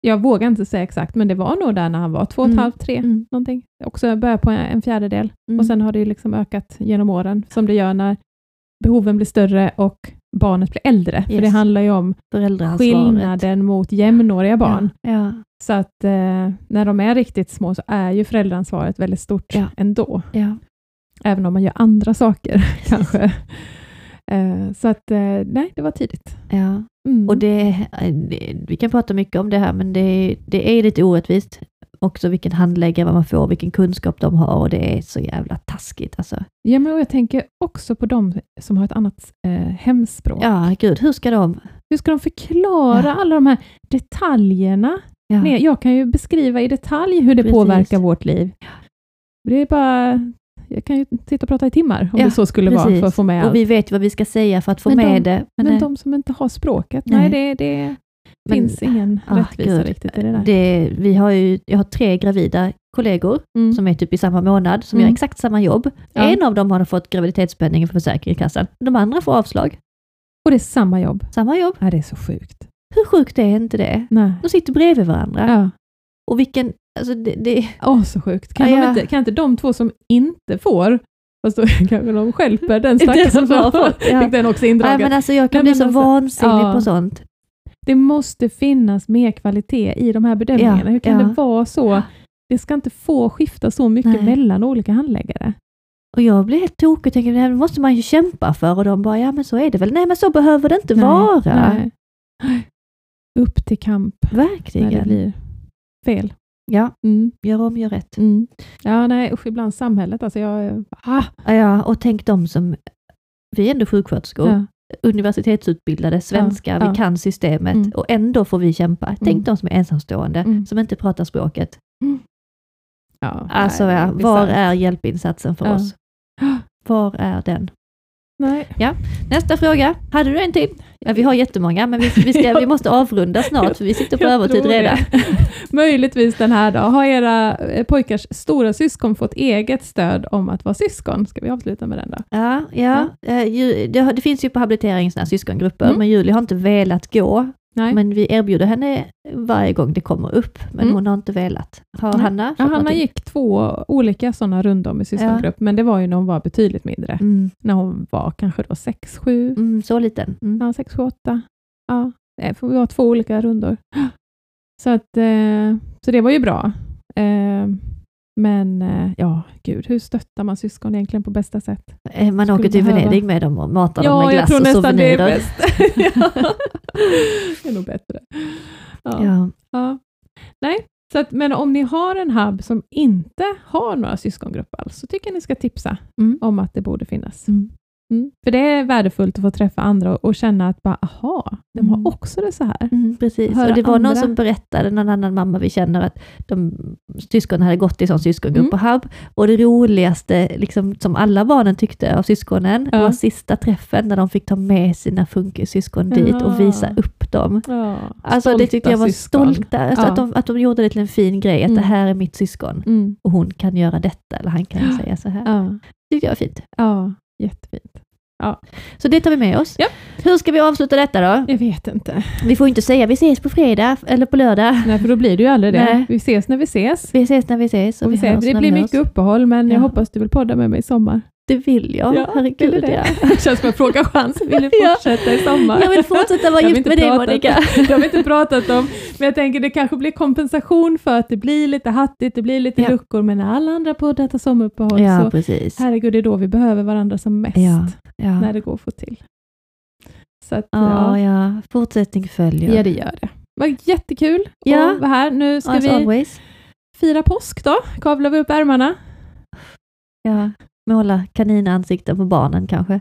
Jag vågar inte säga exakt, men det var nog där när han var två och ett Mm. halvt, tre, Mm. någonting. Också började på en fjärdedel. Mm. Och sen har det ju liksom ökat genom åren, som det gör när behoven blir större och barnet blir äldre. För Yes. det handlar ju om skillnaden mot jämnåriga barn. Ja, ja, Så att eh, när de är riktigt små så är ju föräldraansvaret väldigt stort Ja. ändå. Även om man gör andra saker kanske. Eh, så att eh, nej, det var tidigt. ja. Mm. Och det, det, vi kan prata mycket om det här, men det, det är lite orättvist. Också vilken handläggare man får, vilken kunskap de har och det är så jävla taskigt. Alltså. ja, men jag tänker också på de som har ett annat eh, hemspråk. Ja, gud, hur ska de... Hur ska de förklara Ja. alla de här detaljerna? Ja. Nej, Jag kan ju beskriva i detalj hur det Precis. påverkar vårt liv. Det är bara... Jag kan ju sitta och prata i timmar om Ja, det så skulle vara precis. för att få med allt. Och vi vet vad vi ska säga för att få Men de- med det. Men, Men eh, de som inte har språket, nej, Nej. det, det Men- finns ingen ah, rättvisa gud. riktigt i det där. det, vi har ju, jag har tre gravida kollegor Mm. som är typ i samma månad, som Mm. gör exakt samma jobb. Ja. En av dem har fått graviditetspenning från Försäkringskassan. De andra får avslag. Och det är samma jobb. Samma jobb. Ja, det är så sjukt. Hur sjukt är inte det? Nej. De sitter bredvid varandra. Ja. Och vilken, alltså det, det, Åh, så sjukt. Kan, Ja, inte, kan inte de två som inte får, fast då kanske de stjälper den Den stackaren som fått, ja. fick den också indragen. men alltså jag kan Nej, bli så alltså, vansinnig ja. på sånt. Det måste finnas mer kvalitet i de här bedömningarna. Ja, Hur kan ja. det vara så? Det ska inte få skifta så mycket Nej. mellan olika handläggare. Och jag blir helt tokig och tänker, det här måste man ju kämpa för. Och de bara, ja men så är det väl. Nej men så behöver det inte Nej, vara. nej. Upp till kamp när det Verkligen. blir fel. Ja, Mm. gör om, gör rätt. Mm. Ja, nej, usch, ibland samhället. Alltså jag, ah, Ja, Ja, och tänk de som, vi är ändå sjuksköterskor, ja. universitetsutbildade, svenskar, ja. vi kan systemet Mm. och ändå får vi kämpa. Tänk de som är ensamstående, Mm. som inte pratar språket. ja Alltså, nej, ja, var är hjälpinsatsen för Ja. oss? Var är den? Nej. Nästa fråga. Hade du en till? Ja, vi har jättemånga, men vi, vi, ska, vi måste avrunda snart, för vi sitter på övertid redan. Möjligtvis den här då. Har era eh, pojkars stora syskon fått eget stöd om att vara syskon? Ska vi avsluta med den då? Ja, ja. eh, ju- Det, det finns ju på habilitering såna här syskongrupper, Mm. men Julie har inte velat gå. Nej. Men vi erbjuder henne varje gång det kommer upp, men Mm. hon har inte velat. Har Nej. Hanna ja, Hanna någonting? gick två olika sådana rundor i syskongrupp, men det var ju när hon var betydligt mindre. Mm, När hon var kanske då sex, sju, mm, så liten. Mm. ja, sex, sju, åtta. Ja, det får vara två olika rundor. Så, att, eh, så det var ju bra. Men eh, ja, gud, hur stöttar man syskon egentligen på bästa sätt? Eh, Man åker till Venedig med dem och matar dem Ja, med jag glass tror och nästan det är souvenirer. bäst. ja. Det är nog bättre. Ja. Ja. Ja. Nej, så att, men om ni har en hub som inte har några syskongrupper alls, så tycker jag ni ska tipsa Mm. om att det borde finnas. Mm. Mm. För det är värdefullt att få träffa andra och, och känna att bara, aha, de har Mm. också det så här. Mm, precis, Höra och det var andra. någon som berättade, någon annan mamma vi känner, att de syskonen hade gått i sån syskongrupp Mm. på HUB, och det roligaste, liksom, som alla barnen tyckte av syskonen, Ja. var sista träffen när de fick ta med sina funkissyskon dit Ja. och visa upp dem. Ja, Alltså det stolta tyckte jag var syskon. stolta, alltså Ja. att, de, att de gjorde det till en fin grej, att Mm. det här är mitt syskon, Mm. och hon kan göra detta, eller han kan säga så här. Ja. Det tyckte jag var fint. ja, jättefint. Så det tar vi med oss. Ja. Hur ska vi avsluta detta då? Jag vet inte. Vi får inte säga vi ses på fredag eller på lördag. Nej, för då blir det ju aldrig det. Nej. Vi ses när vi ses. Vi ses när vi ses och Och vi ses. Det blir mycket hörs. uppehåll, men jag Ja. hoppas du vill podda med mig i sommar. Det vill jag. vill Herregud du det? ja. Det känns som en fråga chans. Vill du Ja. fortsätta i sommar? Jag vill fortsätta vara gift med dig. Monica. Det har vi inte pratat om, men jag tänker det kanske blir kompensation för att det blir lite hattigt, det blir lite Ja. luckor, men när alla andra poddar tar sommaruppehåll Ja, så precis. herregud, det är då vi behöver varandra som mest, Ja, ja. när det går att få till. Så att, Ja, ja, ja. Fortsättning följer. ja, det gör det. Vad jättekul Ja. att vara här. Nu ska As vi always. fira påsk då. Kavlar vi upp ärmarna? Ja. Måla kaninansikten på barnen kanske.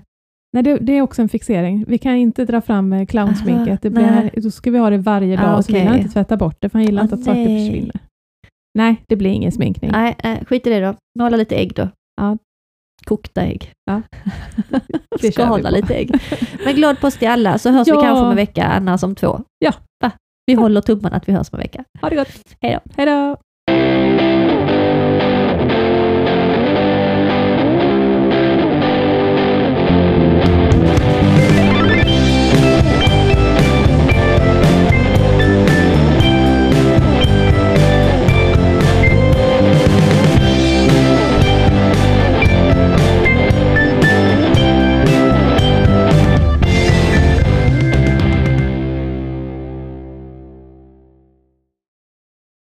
Nej, det, det är också en fixering. Vi kan inte dra fram eh, clownsminket. Det nej. blir, då ska vi ha det varje dag, Ah, och så vill han inte tvätta bort det, för han gillar Ah, inte att saker nej. försvinner. Nej, det blir ingen sminkning. Nej, äh, skit i det då. Måla lite ägg då. Ja. Kokta ägg. Ja. Skala lite ägg. Men glad påsk till alla, så hörs Ja. vi kanske om en vecka, annars om två. Ja. Va? Vi håller tummarna att vi hörs om en vecka. Ha det gott. Hej då. Hej då.